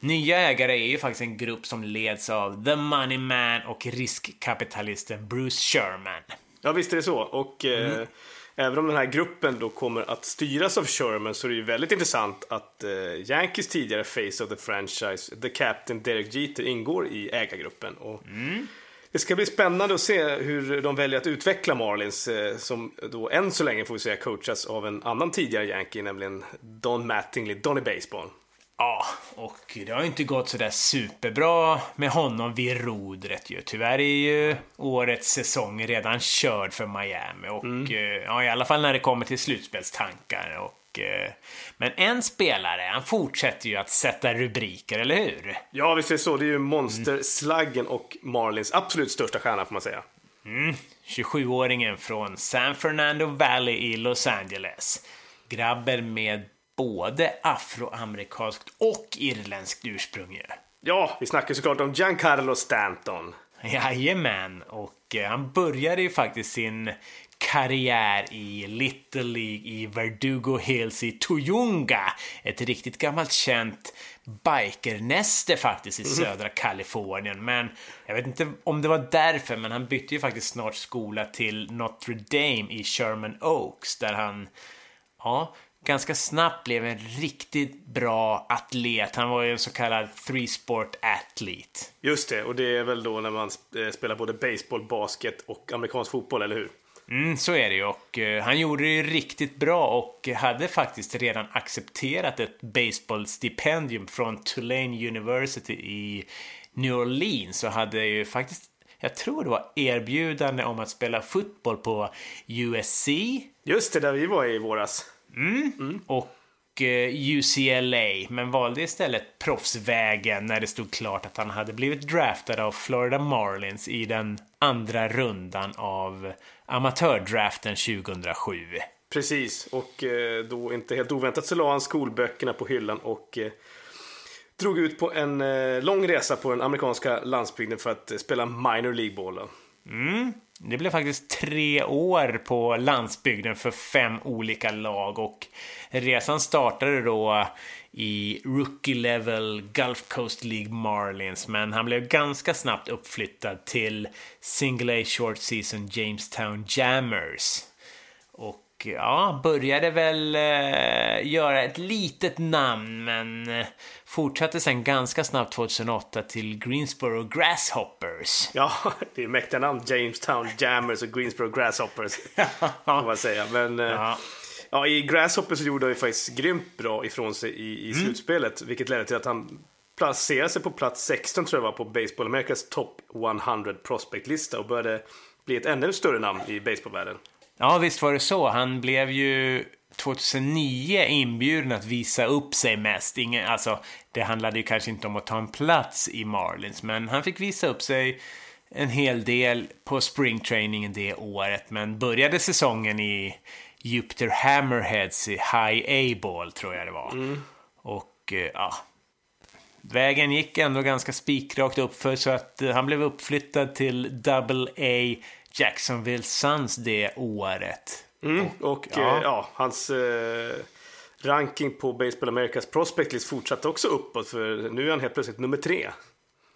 Nya ägare är ju faktiskt en grupp som leds av The Money Man och riskkapitalisten Bruce Sherman. Ja, visst är det så. Och eh, Mm. även om den här gruppen då kommer att styras av Sherman så är det ju väldigt intressant att eh, Yankees tidigare face of the franchise, The Captain Derek Jeter, ingår i ägargruppen. Och Mm. Det ska bli spännande att se hur de väljer att utveckla Marlins, eh, som då än så länge får vi säga coachas av en annan tidigare Yankee, nämligen Don Mattingly, Donny Baseball. Ja, och det har ju inte gått sådär superbra med honom vid rodret ju. Tyvärr är ju årets säsong redan körd för Miami. Och eh, ja, i alla fall när det kommer till slutspelstankar. Och, eh, men en spelare, han fortsätter ju att sätta rubriker, eller hur? Ja, visst är det så. Det är ju monsterslaggen och Marlins absolut största stjärna får man säga. 27-åringen från San Fernando Valley i Los Angeles. Grabben med både afroamerikanskt och irländskt ursprung ju. Ja, vi snackar såklart om Giancarlo Stanton. Jajamän, och eh, han började ju faktiskt sin karriär i Little League i Verdugo Hills i Toyunga. Ett riktigt gammalt känt bikernäste faktiskt i södra Kalifornien. Men jag vet inte om det var därför, men han bytte ju faktiskt snart skola till Notre Dame i Sherman Oaks där han, ja, ganska snabbt blev en riktigt bra atlet. Han var ju en så kallad three sport athlete. Just det, och det är väl då när man eh, spelar både baseball, basket och amerikansk fotboll, eller hur? Mm, så är det ju. Och eh, han gjorde det riktigt bra och hade faktiskt redan accepterat ett baseballstipendium från Tulane University i New Orleans och hade ju faktiskt, jag tror det var erbjudande om att spela fotboll på USC Just det, där vi var i våras. Mm. och eh, UCLA, men valde istället proffsvägen när det stod klart att han hade blivit draftad av Florida Marlins i den andra rundan av amatördraften 2007. Precis, och eh, då inte helt oväntat så la han skolböckerna på hyllan och eh, drog ut på en lång resa på den amerikanska landsbygden för att spela minor League-ball. Mm. Det blev faktiskt tre år på landsbygden för fem olika lag och resan startade då i Rookie Level Gulf Coast League Marlins men han blev ganska snabbt uppflyttad till Single A Short Season Jamestown Jammers. Och ja, började väl eh, göra ett litet namn men eh, fortsatte sen ganska snabbt 2008 till Greensboro Grasshoppers. Ja, det är mäktiga namn. Jamestown Jammers och Greensboro Grasshoppers. får man säga. Men eh, Ja. ja, i Grasshoppers gjorde han ju faktiskt grymt bra ifrån sig i, i slutspelet. Vilket ledde till att han placerade sig på plats 16 tror jag var på Baseball Americas Top 100 Prospect-lista och började bli ett ännu större namn i baseballvärlden. Ja, visst var det så. Han blev ju 2009 inbjuden att visa upp sig mest. Ingen, alltså, det handlade ju kanske inte om att ta en plats i Marlins, men han fick visa upp sig en hel del på springtrainingen det året, men började säsongen i Jupiter Hammerheads i High A-ball, tror jag det var. Och eh, ja, vägen gick ändå ganska spikrakt uppför så att eh, han blev uppflyttad till Double A Jacksonville Suns det året. Och ja. ja, ja hans eh, ranking på Baseball Americas Prospect List fortsatte också uppåt för nu är han helt plötsligt nummer tre.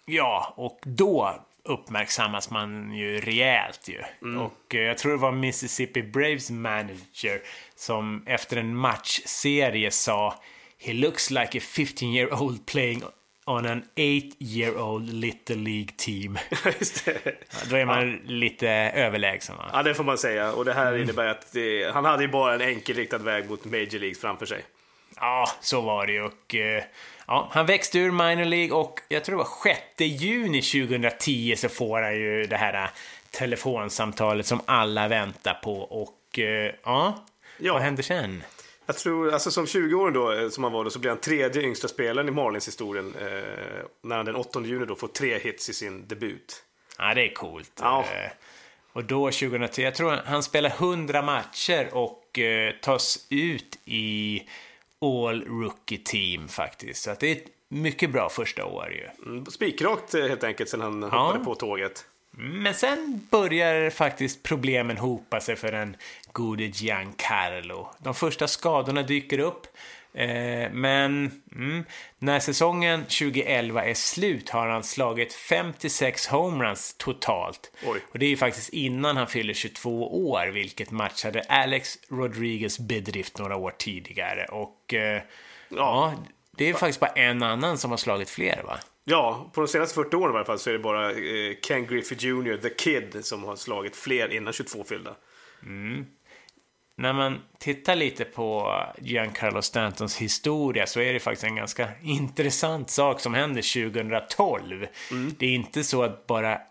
Ja, och då uppmärksammas man ju rejält ju. Och eh, jag tror det var Mississippi Braves manager som efter en matchserie sa He looks like a 15 year old playing on an eight year old little League team. Just det. Då är man lite överlägsen va? Ja, det får man säga. Och det här innebär att det, han hade ju bara en enkelriktad väg mot Major League framför sig. Ja, så var det ju. Och, eh, ja, han växte ur minor League och jag tror det var 6 juni 2010 så får han ju det här eh, telefonsamtalet som alla väntar på. Och eh, ja, Ja. vad hände sen? Jag tror, alltså som 20-åring då, eh, som han var då, så blev han tredje yngsta spelaren i Marlins historien. Eh, när han den 8 juni då får tre hits i sin debut. Ja, det är coolt. Ja. Eh, Och då 2010, jag tror han spelar 100 matcher och eh, tas ut i All Rookie Team faktiskt. Så att det är ett mycket bra första år ju. Mm, Spikrakt eh, helt enkelt sen han hoppade på tåget. Men sen börjar faktiskt problemen hopa sig för den gode Giancarlo. De första skadorna dyker upp. Eh, men mm, när säsongen 2011 är slut har han slagit 56 homeruns totalt. Oj. Och det är ju faktiskt innan han fyller 22 år, vilket matchade Alex Rodriguez bedrift några år tidigare. Och eh, ja, det är faktiskt bara en annan som har slagit fler va? Ja, på de senaste 40 åren i alla fall så är det bara eh, Ken Griffey Jr, The Kid, som har slagit fler innan 22 fyllda. När man tittar lite på Giancarlo Stantons historia så är det faktiskt en ganska intressant sak som händer 2012. Det är inte så att bara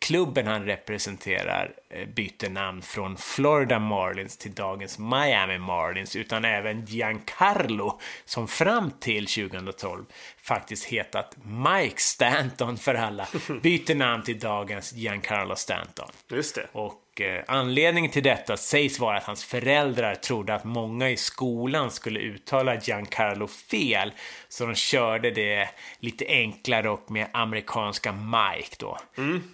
klubben han representerar eh, byter namn från Florida Marlins till dagens Miami Marlins utan även Giancarlo som fram till 2012 faktiskt hetat Mike Stanton för alla byter namn till dagens Giancarlo Stanton. Just det. Och eh, anledningen till detta sägs vara att hans föräldrar trodde att många i skolan skulle uttala Giancarlo fel. Så de körde det lite enklare och med amerikanska Mike då.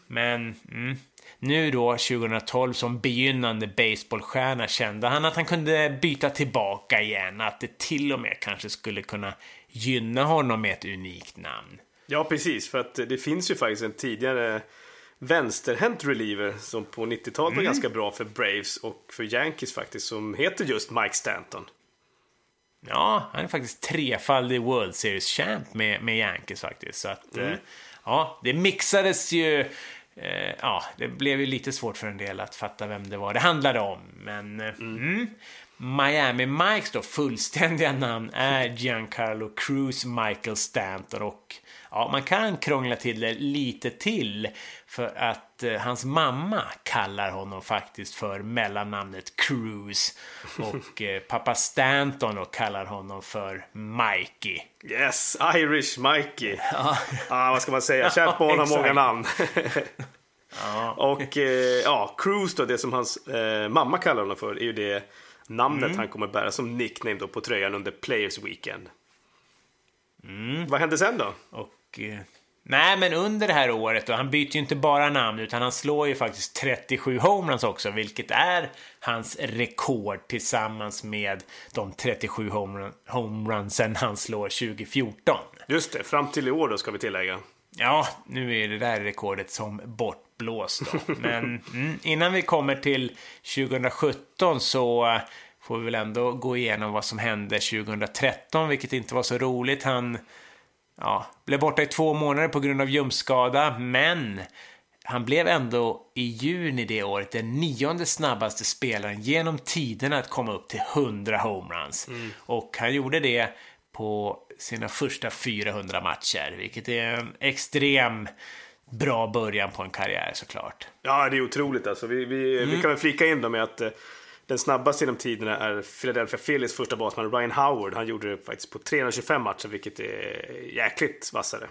Men mm, nu då, 2012, som begynnande baseballstjärna kände han att han kunde byta tillbaka igen. Att det till och med kanske skulle kunna gynna honom med ett unikt namn. Ja, precis. För att det finns ju faktiskt en tidigare vänsterhänt reliever som på 90-talet var ganska bra för Braves och för Yankees faktiskt, som heter just Mike Stanton. Ja, han är faktiskt trefaldig World Series-champ med, med Yankees faktiskt. Så att, eh, ja, det mixades ju... Eh, ja, det blev ju lite svårt för en del att fatta vem det var det handlade om. Men eh, mm. Miami Mikes då fullständiga namn är Giancarlo Cruz Michael Stanton och ja, man kan krångla till det lite till för att eh, hans mamma kallar honom faktiskt för mellannamnet Cruz och eh, pappa Stanton då kallar honom för Mikey. Yes, Irish Mikey. Ja, ah, vad ska man säga? Kärt barn har många namn. Ja, och eh, ja, Cruise då, det som hans eh, mamma kallar honom för, är ju det namnet Mm. han kommer bära som nickname då på tröjan under Players Weekend. Mm. Vad hände sen då? och... Nej, men under det här året då, han byter ju inte bara namn utan han slår ju faktiskt 37 homeruns också, vilket är hans rekord tillsammans med de 37 homerun- homerunsen han slår 2014. Just det, fram till i år då ska vi tillägga. Ja, nu är det där rekordet som bortblåst då. Men mm, innan vi kommer till 2017 så får vi väl ändå gå igenom vad som hände 2013, vilket inte var så roligt. Han ja, blev borta i två månader på grund av ljumskada, men han blev ändå i juni det året den nionde snabbaste spelaren genom tiderna att komma upp till 100 homeruns. Och han gjorde det på sina första 400 matcher, vilket är en extrem bra början på en karriär såklart. Ja, det är otroligt alltså. Vi, vi, Mm. vi kan väl flika in då med att eh, den snabbaste genom tiderna är Philadelphia Phillies första basman Ryan Howard. Han gjorde det faktiskt på 325 matcher, vilket är jäkligt vassare.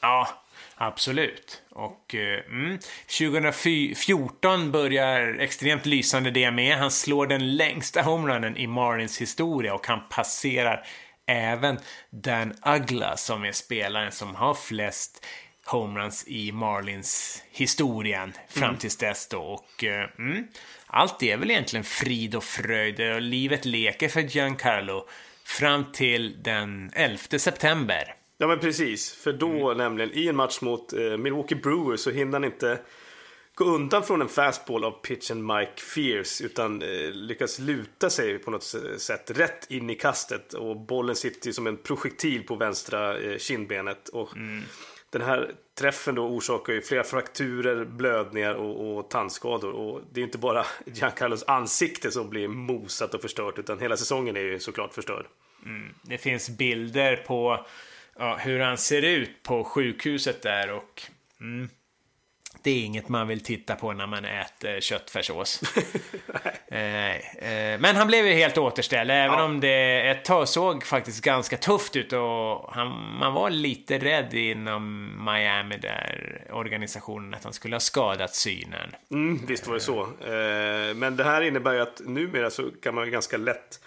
Ja, absolut. Och eh, mm, 2014 börjar extremt lysande det med. Han slår den längsta homerunnen i Marlins historia och han passerar även Dan Ugla som är spelaren som har flest homeruns i Marlins historien fram tills dess då. Och eh, mm, allt är väl egentligen frid och fröjd och livet leker för Giancarlo fram till den 11 september. Ja men precis, för då Mm. nämligen i en match mot eh, Milwaukee Brewers så hinner han inte gå undan från en fastball av pitchen Mike Fierce utan eh, lyckas luta sig på något sätt rätt in i kastet och bollen sitter som en projektil på vänstra eh, kindbenet. Och mm. Den här träffen då orsakar ju flera frakturer, blödningar och, och tandskador. Och det är inte bara Giancarlos ansikte som blir mosat och förstört utan hela säsongen är ju såklart förstörd. Mm. Det finns bilder på ja, hur han ser ut på sjukhuset där och mm, det är inget man vill titta på när man äter köttfärssås. men han blev ju helt återställd, även ja. om det ett tag såg faktiskt ganska tufft ut och han, man var lite rädd inom Miami där organisationen att han skulle ha skadat synen. Mm, visst var det så. Eh, men det här innebär ju att numera så kan man ju ganska lätt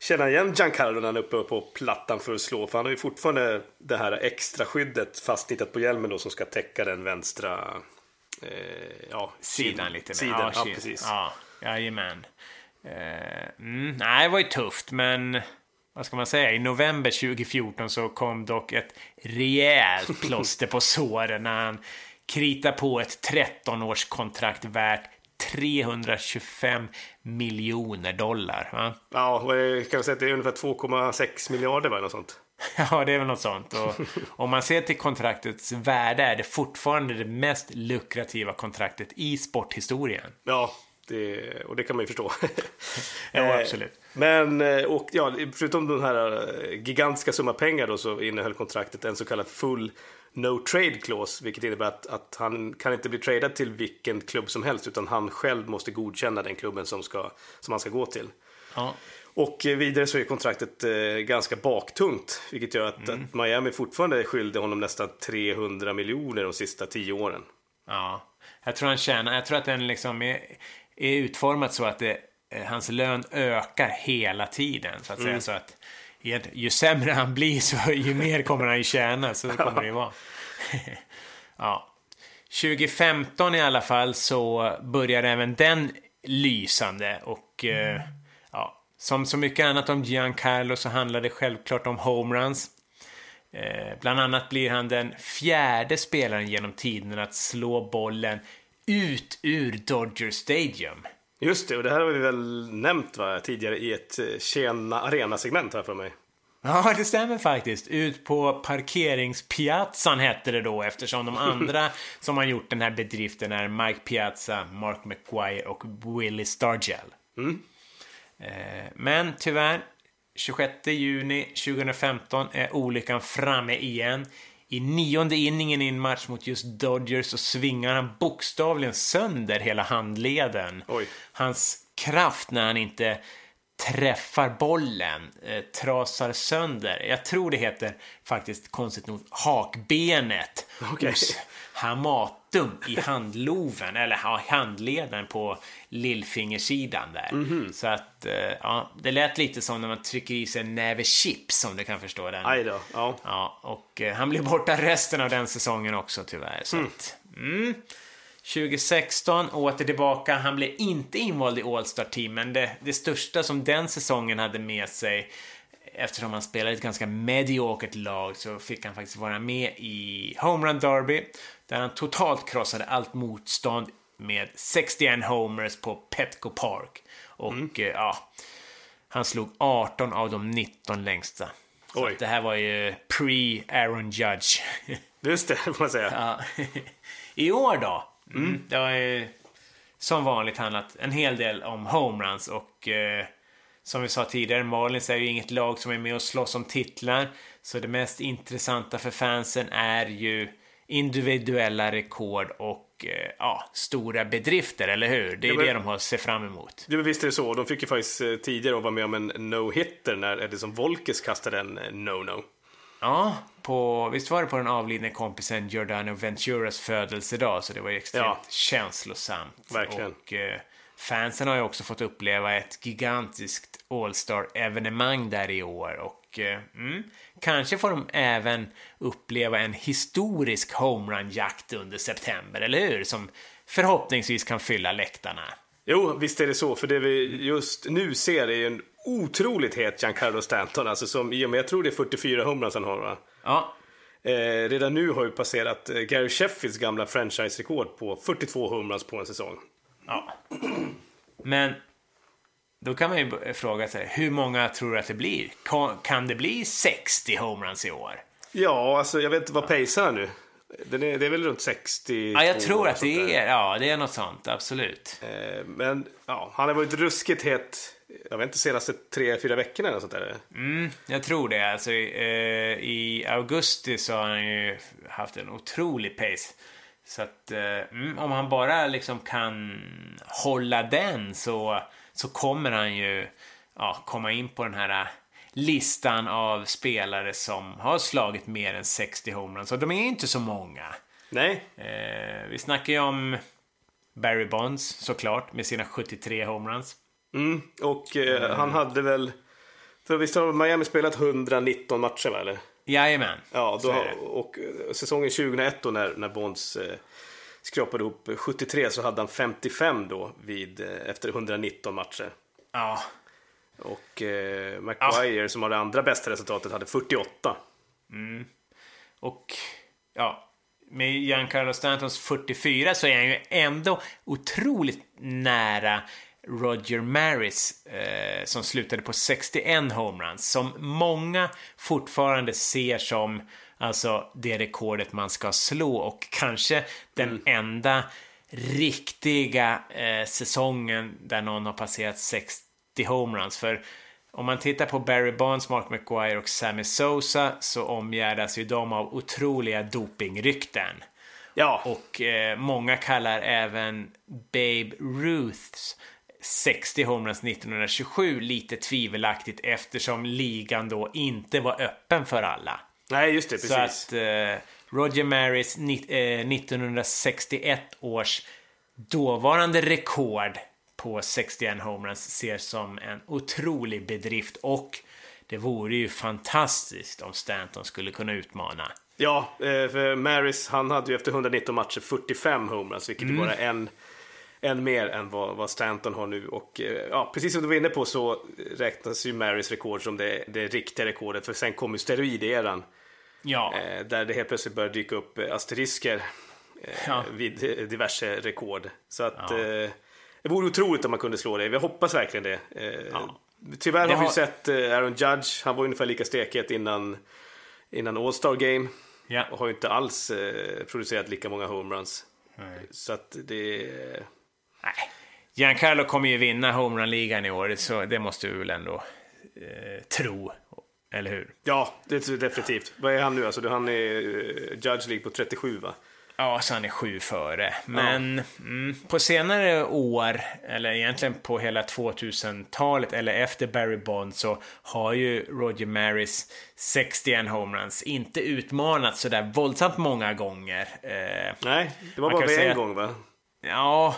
känna igen Giancarlo när han är uppe på plattan för att slå. För han har ju fortfarande det här extra skyddet fastnittat på hjälmen då som ska täcka den vänstra eh, ja, sidan lite mer. Sidan, ja, ja, precis. Ja, jajamän. Eh, mm, nej, det var ju tufft, men vad ska man säga? I november 2014 så kom dock ett rejält plåster på såren när han kritar på ett 13-årskontrakt värt 325 miljoner dollar. Va? Ja, kan vi säga att det är ungefär 2,6 miljarder va? Något sånt. Ja, det är väl något sånt. Och om man ser till kontraktets värde är det fortfarande det mest lukrativa kontraktet i sporthistorien. Ja, det, och det kan man ju förstå. ja, eh, absolut. Men, eh, och ja, förutom den här eh, gigantiska summa pengar då så innehöll kontraktet en så kallad full no trade clause, vilket innebär att, att han kan inte bli tradad till vilken klubb som helst, utan han själv måste godkänna den klubben som, ska, som han ska gå till. Ja. Och vidare så är kontraktet ganska baktungt, vilket gör att, mm. att Miami fortfarande är skyldig honom nästan 300 miljoner de sista tio åren. Ja, jag tror han tjänar, jag tror att den liksom är, är utformat så att det, eh, hans lön ökar hela tiden, så att mm. säga. Så att ju sämre han blir, så ju mer kommer han ju tjäna, så kommer det ju vara. ja. 2015 i alla fall så börjar även den lysande och mm. Som så mycket annat om Giancarlo så handlar det självklart om homeruns. Eh, bland annat blir han den fjärde spelaren genom tiden att slå bollen ut ur Dodger Stadium. Just det, och det här har vi väl nämnt va, tidigare i ett Tjena eh, Arena-segment här för mig. Ja, det stämmer faktiskt. Ut på parkeringspiazzan hette det då eftersom de andra som har gjort den här bedriften är Mike Piazza, Mark McGuire och Willie Stargell. Mm. Eh, men tyvärr, 26 juni 2015 är olyckan framme igen. I nionde inningen i en match mot just Dodgers så svingar han bokstavligen sönder hela handleden. Oj. Hans kraft när han inte träffar bollen, eh, trasar sönder. Jag tror det heter faktiskt konstigt nog hakbenet okay. hos Hamatum i handloven, eller ja, handleden på lillfingersidan där. Mm -hmm. Så att, eh, ja, det lät lite som när man trycker i sig en näve chips om du kan förstå den. Aj då, ja. ja och eh, han blir borta resten av den säsongen också tyvärr. Så mm. Att, mm. 2016 åter tillbaka. Han blev inte invald i All-Star Team, men det, det största som den säsongen hade med sig eftersom han spelade ett ganska mediokert lag så fick han faktiskt vara med i Home Run Derby där han totalt krossade allt motstånd med 61 homers på Petco Park. Och mm. Eh, ja, han slog 18 av de 19 längsta. Så det här var ju pre-Aaron Judge. Just det, får man säga. Ja. I år då? Mm. mm. Det har ju som vanligt handlat en hel del om homeruns och eh, som vi sa tidigare, Marlins är ju inget lag som är med och slåss om titlar. Så det mest intressanta för fansen är ju individuella rekord och eh, ja, stora bedrifter, eller hur? Det är ja, men, det de har att se fram emot. Ja, visst är det så. De fick ju faktiskt eh, tidigare vara med om en no-hitter när Edison Volkes kastade en eh, no-no. Ja, på, visst var det på den avlidne kompisen Giordano Venturas födelsedag, så det var ju extremt ja. känslosamt. Verkligen. Och eh, fansen har ju också fått uppleva ett gigantiskt All-Star-evenemang där i år och eh, mm, kanske får de även uppleva en historisk homerun-jakt under september, eller hur? Som förhoppningsvis kan fylla läktarna. Jo, visst är det så, för det vi just nu ser är en otroligt het Giancarlo Stanton, alltså som i och med, jag tror det är 44 homeruns han har va? Ja. Eh, redan nu har ju passerat eh, Gary Sheffields gamla franchise-rekord på 42 homeruns på en säsong. Ja. Men då kan man ju fråga sig, hur många tror du att det blir? Kan, det bli 60 homeruns i år? Ja, alltså jag vet inte vad pacear nu. Den är, det är väl runt 60? Ja, jag tror att det är, ja, det är något sånt, absolut. Eh, men ja, han har varit ruskigt het, jag vet inte, senaste tre, fyra veckorna eller sånt där. Mm, jag tror det. Alltså, eh, I augusti så har han ju haft en otrolig pace. Så att eh, mm, om han bara liksom kan hålla den så, så kommer han ju ja, komma in på den här listan av spelare som har slagit mer än 60 homeruns. Och de är inte så många. Nej. Eh, vi snackar ju om Barry Bonds såklart med sina 73 homeruns. Mm, och eh, mm. han hade väl... För visst har Miami spelat 119 matcher va, eller? Jajamän. Ja, då, och eh, säsongen 2001 då när, när Bonds eh, skrapade ihop 73 så hade han 55 då vid, eh, efter 119 matcher. Ja. Och eh, McGuire ja. som har det andra bästa resultatet hade 48. Mm. Och ja, med Giancarlo Stantons 44 så är han ju ändå otroligt nära Roger Maris eh, som slutade på 61 homeruns som många fortfarande ser som alltså det rekordet man ska slå och kanske den mm. enda riktiga eh, säsongen där någon har passerat 60 homeruns. För om man tittar på Barry Bonds, Mark McGuire och Sammy Sosa så omgärdas ju de av otroliga dopingrykten. Ja. Och eh, många kallar även Babe Ruths 60 homeruns 1927 lite tvivelaktigt eftersom ligan då inte var öppen för alla. Nej, just det, precis. Så att eh, Roger Maris eh, 1961 års dåvarande rekord på 61 homeruns ses som en otrolig bedrift och det vore ju fantastiskt om Stanton skulle kunna utmana. Ja, eh, för Maris han hade ju efter 119 matcher 45 homeruns, vilket mm. är bara en, en mer än vad, vad Stanton har nu. Och eh, ja, precis som du var inne på så räknas ju Maris rekord som det, det riktiga rekordet, för sen kom ju steroideran. Ja. Eh, där det helt plötsligt började dyka upp asterisker ja. vid diverse rekord. Så att ja. Det vore otroligt om man kunde slå det. Vi hoppas verkligen det. Eh, ja. Tyvärr det har vi sett eh, Aaron Judge. Han var ungefär lika stekhet innan, innan All-Star Game. Ja. Och har inte alls eh, producerat lika många homeruns. Så att det... Nej. Giancarlo kommer ju vinna homerun-ligan i år, så det måste vi väl ändå eh, tro. Eller hur? Ja, det är definitivt. Vad är han nu? Alltså, han är Judge League på 37 va? Ja, så han är sju före. Men ja. mm, på senare år, eller egentligen på hela 2000-talet, eller efter Barry Bond, så har ju Roger Maris 61 homeruns inte utmanat sådär våldsamt många gånger. Eh, Nej, det var bara en gång va? Ja,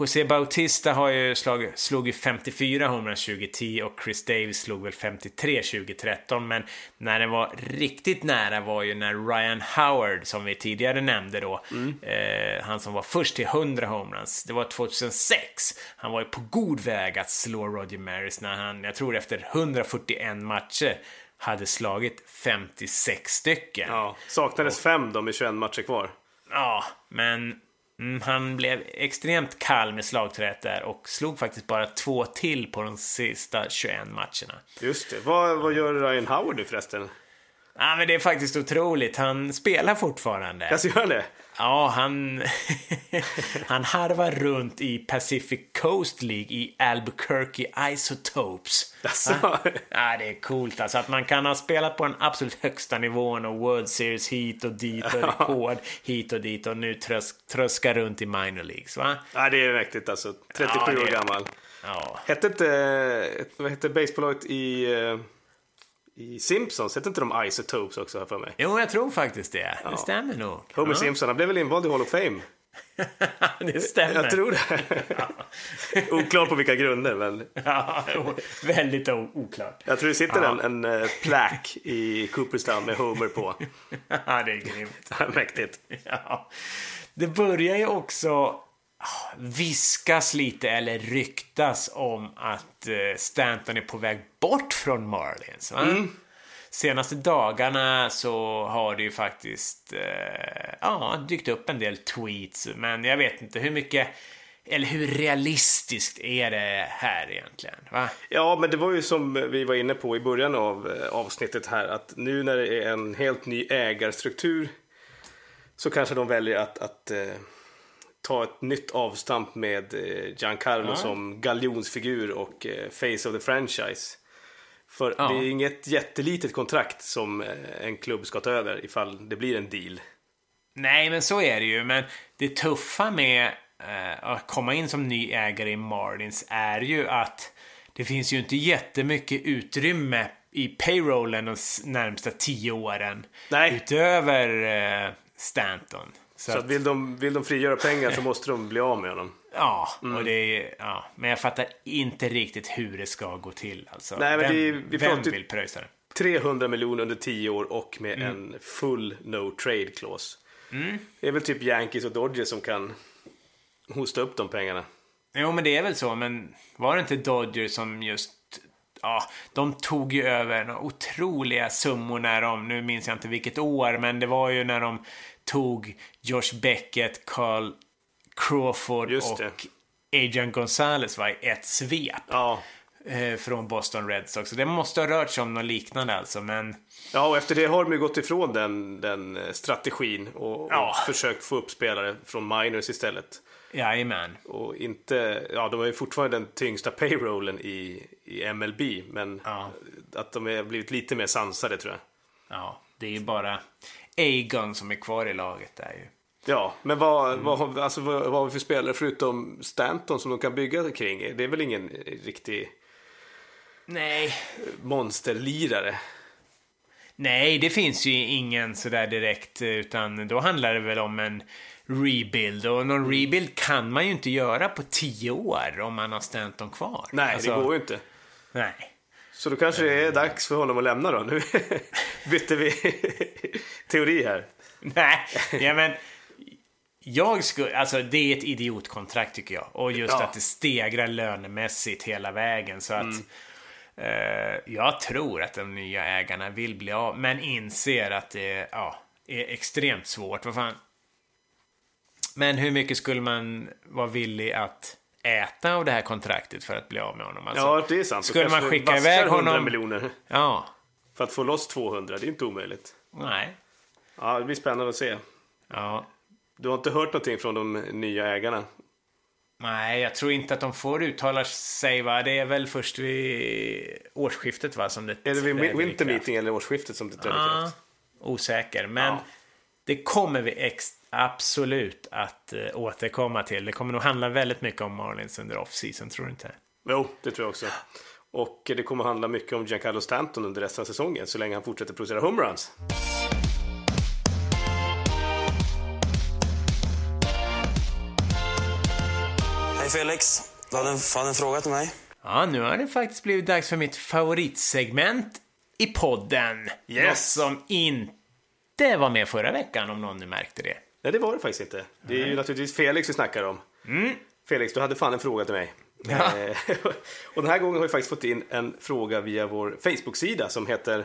José Bautista har ju slag, slog ju 54 homeruns 2010 och Chris Davis slog väl 53 2013. Men när det var riktigt nära var ju när Ryan Howard, som vi tidigare nämnde då, mm. eh, han som var först till 100 homeruns, det var 2006. Han var ju på god väg att slå Roger Maris när han, jag tror efter 141 matcher, hade slagit 56 stycken. Ja, saknades och, fem då med 21 matcher kvar. Ja, men Mm, han blev extremt kall med slagträet där och slog faktiskt bara två till på de sista 21 matcherna. Just det. Vad, vad gör Ryan Howard nu förresten? Ja, men det är faktiskt otroligt. Han spelar fortfarande. Jag gör det? Ja, han, han harvar runt i Pacific Coast League i Albuquerque Isotopes. Alltså. Ja, det är coolt alltså att man kan ha spelat på den absolut högsta nivån och World Series hit och dit och rekord hit och dit och nu trösk, tröska runt i minor leagues, va? Ja, det är mäktigt alltså. 37 ja, det... år gammal. Ja. Hette inte, vad hette basebolaget i eh, i Simpsons, heter inte de Isotopes också här för mig? Jo, jag tror faktiskt det. Ja. Det stämmer nog. Homer ja. Simpson, han blev väl invald i Hall of Fame? det stämmer. Jag tror det. Oklart på vilka grunder, men... ja, väldigt oklart. Jag tror det sitter ja. en, en uh, plack i Cooperstown med Homer på. ja, det är grymt. Mäktigt. Ja. Det börjar ju också viskas lite eller ryktas om att eh, Stanton är på väg bort från Marlins. Mm. senaste dagarna så har det ju faktiskt eh, ja, dykt upp en del tweets. Men jag vet inte hur mycket eller hur realistiskt är det här egentligen? Va? Ja, men det var ju som vi var inne på i början av eh, avsnittet här att nu när det är en helt ny ägarstruktur så kanske de väljer att, att eh, ta ett nytt avstamp med eh, Giancarlo ja. som galjonsfigur och eh, face of the franchise. För ja. det är inget jättelitet kontrakt som eh, en klubb ska ta över ifall det blir en deal. Nej, men så är det ju. Men det tuffa med att komma in som ny ägare i Marlins är ju att det finns ju inte jättemycket utrymme i payrollen de närmsta tio åren. Nej. Utöver Stanton. Så, så att vill, de, vill de frigöra pengar så måste de bli av med honom. Ja, mm. och det är, ja, men jag fattar inte riktigt hur det ska gå till. Alltså, Nej, men vem, det är, vi vem vill pröjsa det? 300 miljoner under 10 år och med mm. en full no trade clause. Mm. Det är väl typ Yankees och Dodgers som kan hosta upp de pengarna. Jo, men det är väl så. Men var det inte Dodgers som just... Ja, de tog ju över några otroliga summor när de... Nu minns jag inte vilket år, men det var ju när de tog Josh Beckett, Carl Crawford och Adrian Gonzalez var i ett svep. Ja. Eh, från Boston Red Sox. Så det måste ha rört sig om något liknande alltså, men... Ja, och efter det har de ju gått ifrån den, den eh, strategin och, ja. och försökt få upp spelare från minors istället. Jajamän. Och inte, ja de har ju fortfarande den tyngsta payrollen i, i MLB, men ja. att de har blivit lite mer sansade tror jag. Ja, det är ju bara Agon som är kvar i laget där ju. Ja, men vad, mm. vad, alltså, vad, vad har vi för spelare förutom Stanton som de kan bygga kring? Det är väl ingen riktig Nej. monsterlirare? Nej, det finns ju ingen sådär direkt, utan då handlar det väl om en rebuild. Och någon mm. rebuild kan man ju inte göra på tio år om man har Stanton kvar. Nej, alltså, det går ju inte. Nej. Så då kanske det är dags för honom att lämna då. Nu bytte vi teori här. Nej, ja men jag skulle, alltså det är ett idiotkontrakt tycker jag. Och just ja. att det stegrar lönemässigt hela vägen. Så att mm. eh, jag tror att de nya ägarna vill bli av, men inser att det ja, är extremt svårt. Vad fan? Men hur mycket skulle man vara villig att äta av det här kontraktet för att bli av med honom? Alltså, ja, det är sant. Skulle man skicka iväg honom... miljoner. Ja. För att få loss 200, det är inte omöjligt. Nej. Ja, det blir spännande att se. Ja. Du har inte hört någonting från de nya ägarna? Nej, jag tror inte att de får uttala sig va. Det är väl först vid årsskiftet va som det Är det vid winter meeting eller årsskiftet som det träder ja, kraft? Osäker, men ja. det kommer vi ex absolut att uh, återkomma till. Det kommer nog handla väldigt mycket om Marlins under off-season, tror du inte? Jo, det tror jag också. Och det kommer handla mycket om Giancarlo Stanton under resten av säsongen, så länge han fortsätter producera homeruns. Felix. Du hade en, hade en fråga till mig. Ja, nu har det faktiskt blivit dags för mitt favoritsegment i podden. Yes. Något som inte var med förra veckan, om någon nu märkte det. Nej, det var det faktiskt inte. Det är ju naturligtvis Felix vi snackar om. Mm. Felix, du hade fan en fråga till mig. Ja. Eh, och den här gången har vi faktiskt fått in en fråga via vår Facebook-sida som heter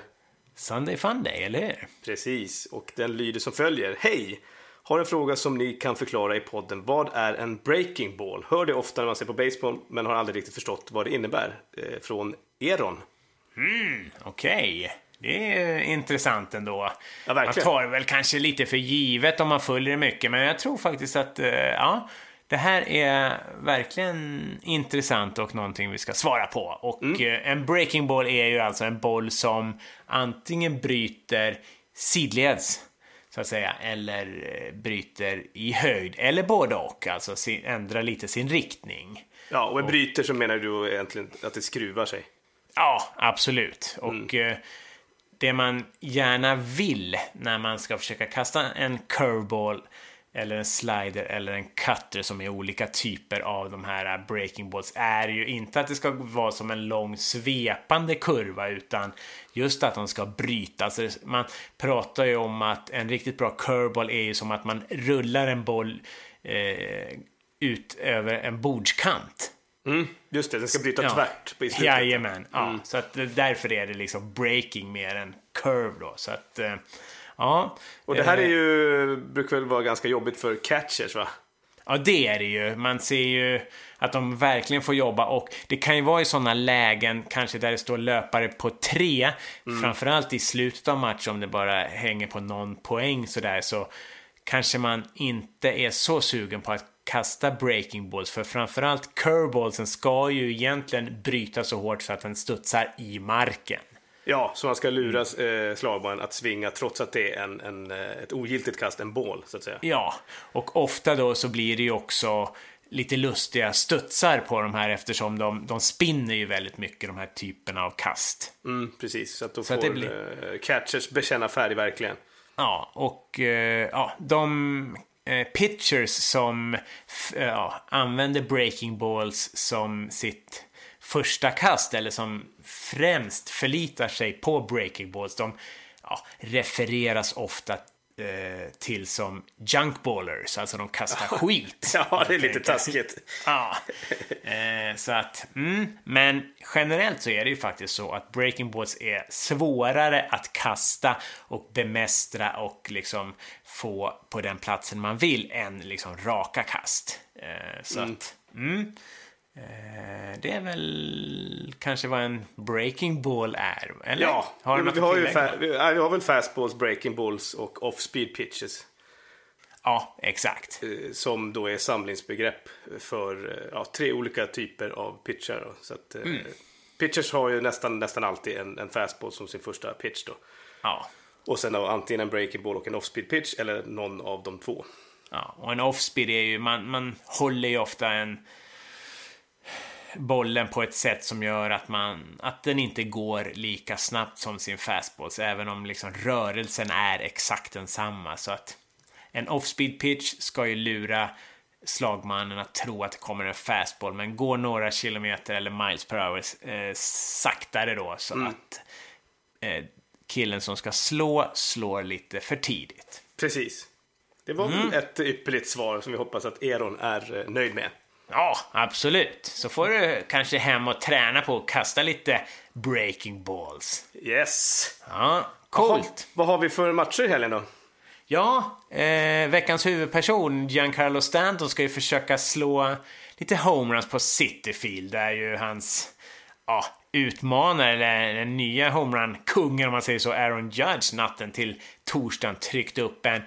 Sunday Funday, eller hur? Precis, och den lyder som följer. Hej! Har en fråga som ni kan förklara i podden. Vad är en breaking ball? Hör det ofta när man ser på baseball, men har aldrig riktigt förstått vad det innebär. Eh, från Eron. Mm, Okej. Okay. Det är intressant ändå. Ja, man tar väl kanske lite för givet om man följer det mycket, men jag tror faktiskt att eh, ja, det här är verkligen intressant och någonting vi ska svara på. Och mm. Eh, en breaking ball är ju alltså en boll som antingen bryter sidleds så att säga, eller eh, bryter i höjd, eller både och, alltså ändrar lite sin riktning. Ja, och med bryter så menar du egentligen att det skruvar sig? Ja, absolut. Mm. Och eh, det man gärna vill när man ska försöka kasta en curveball eller en slider eller en cutter som är olika typer av de här breaking balls är ju inte att det ska vara som en lång svepande kurva utan just att de ska brytas. Alltså man pratar ju om att en riktigt bra curveball är ju som att man rullar en boll eh, ut över en bordskant. Mm, just det, den ska bryta ja. tvärt på i slutet. Jajamän, ja. Mm. Så att därför är det liksom breaking mer än curve då. Så att, eh, ja. Och det här är Eh, ju, brukar väl vara ganska jobbigt för catchers va? Ja, det är det ju. Man ser ju att de verkligen får jobba och det kan ju vara i sådana lägen, kanske där det står löpare på tre, framförallt i slutet av matchen om det bara hänger på någon poäng sådär, så kanske man inte är så sugen på att kasta breaking balls, för framförallt curveballsen ska ju egentligen bryta så hårt så att den studsar i marken. Ja, så man ska lura eh, slagmannen att svinga trots att det är en, en, eh, ett ogiltigt kast, en bål så att säga. Ja, och ofta då så blir det ju också lite lustiga studsar på de här eftersom de, de spinner ju väldigt mycket de här typerna av kast. Mm, precis, så att då Så att får det blir- eh, catchers bekänna färg verkligen. Ja, och eh, ja, de Eh, pitchers som eh, ja, använder breaking balls som sitt första kast eller som främst förlitar sig på breaking balls, de ja, refereras ofta till som junkballers, alltså de kastar skit. Ja, det är lite taskigt. Ja, eh, så att, mm, men generellt så är det ju faktiskt så att breaking balls är svårare att kasta och bemästra och liksom få på den platsen man vill än liksom raka kast. Eh, så att, mm, eh, det är väl kanske vad en breaking ball är, eller? Ja, har vi, har ju fa- vi, har väl fastballs, breaking balls och off-speed pitches. Ja, exakt. eh, Som då är samlingsbegrepp för eh, ja, tre olika typer av pitchar. Då. Så att, eh, Mm. Pitchers har ju nästan, nästan alltid en, en fastball som sin första pitch då. Ja. Och sen då antingen en breaking ball och en off-speed pitch eller någon av de två. Ja, och en offspeed är ju, man, man håller ju ofta en bollen på ett sätt som gör att, man, att den inte går lika snabbt som sin fastballs, även om liksom rörelsen är exakt densamma. Så att en offspeed pitch ska ju lura slagmannen att tro att det kommer en fastball, men går några kilometer eller miles per hour eh, saktare då, så att eh, killen som ska slå slår lite för tidigt. Precis. Det var Mm. ett ypperligt svar som vi hoppas att Eron är eh, nöjd med. Ja, absolut. Så får du kanske hem och träna på att kasta lite breaking balls. Yes! Ja, coolt. Vad har vi för matcher i helgen då? Ja, eh, veckans huvudperson Giancarlo Stanton ska ju försöka slå lite homeruns på Cityfield. Där ju hans ja, utmanare, eller den nya homerun-kungen om man säger så, Aaron Judge natten till torsdagen tryckte upp en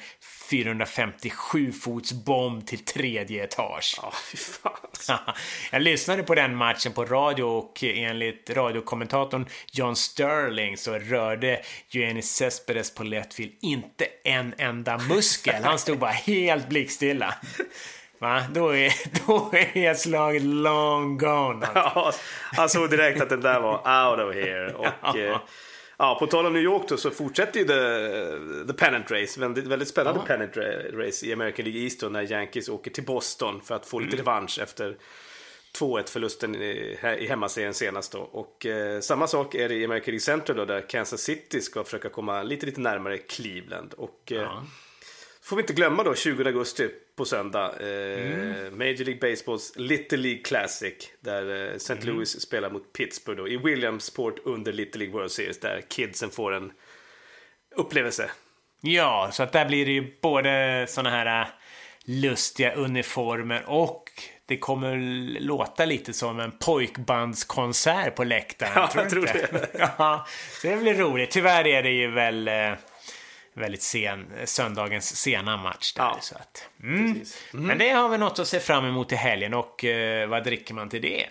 457 fots bomb till tredje etage. Ja, fan. Jag lyssnade på den matchen på radio och enligt radiokommentatorn John Sterling så rörde Joennis Cespedes på Lettfield inte en enda muskel. Han stod bara helt blickstilla. Va? Då är, då är slaget long gone. Ja, han såg direkt att den där var out of here. Och, eh, ja, på tal om New York då, så fortsätter ju the, the pennant race. Väldigt, väldigt spännande pennant ra- race i American League East då, när Yankees åker till Boston för att få lite revansch efter 2-1 förlusten i, i hemmaserien senast då. Och eh, samma sak är det i American League Central då, där Kansas City ska försöka komma lite, lite närmare Cleveland. Och eh, får vi inte glömma då 20 augusti på söndag. Eh, Major League Baseballs Little League Classic. Där eh, St. Louis spelar mot Pittsburgh då, i Williamsport under Little League World Series. Där kidsen får en upplevelse. Ja, så att där blir det ju både såna här äh, lustiga uniformer och det kommer låta lite som en pojkbandskonsert på läktaren. Ja, tror jag tror inte? ja, så det blir roligt. Tyvärr är det ju väl eh, väldigt sen, söndagens sena match där. Ja, så att, mm. precis. Men det har vi något att se fram emot i helgen och eh, vad dricker man till det?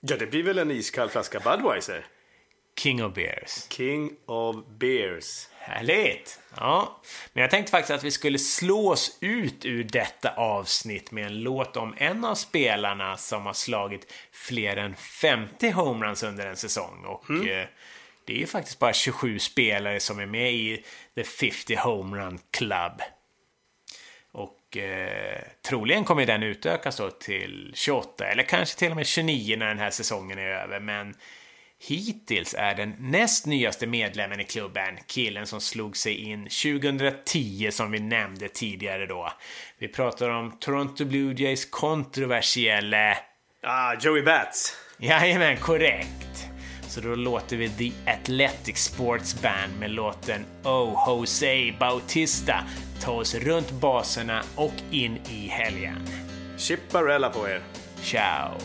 Ja, det blir väl en iskall flaska Budweiser. King of Beers. King of Beers. Härligt! Ja, men jag tänkte faktiskt att vi skulle slå oss ut ur detta avsnitt med en låt om en av spelarna som har slagit fler än 50 homeruns under en säsong. Och eh, det är ju faktiskt bara 27 spelare som är med i The 50 Homerun Club. Och eh, troligen kommer den utökas då till 28 eller kanske till och med 29 när den här säsongen är över. Men hittills är den näst nyaste medlemmen i klubben killen som slog sig in 2010 som vi nämnde tidigare då. Vi pratar om Toronto Blue Jays kontroversielle Ah, Joey Bats. Jajamän, korrekt. Så då låter vi The Athletic Sports Band med låten Oh Jose Bautista ta oss runt baserna och in i helgen. Chipparella på er! Ciao!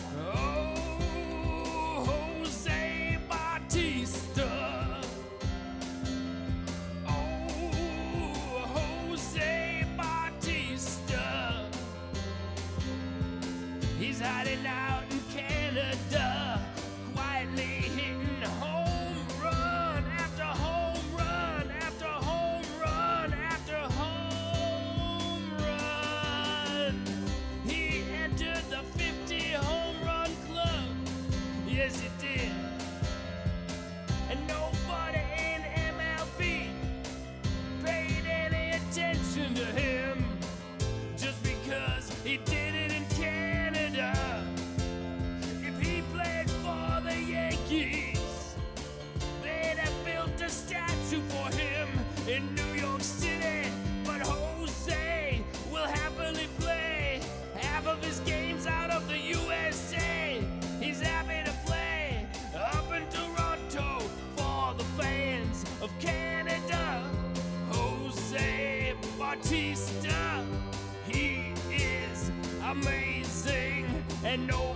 He's hiding now. no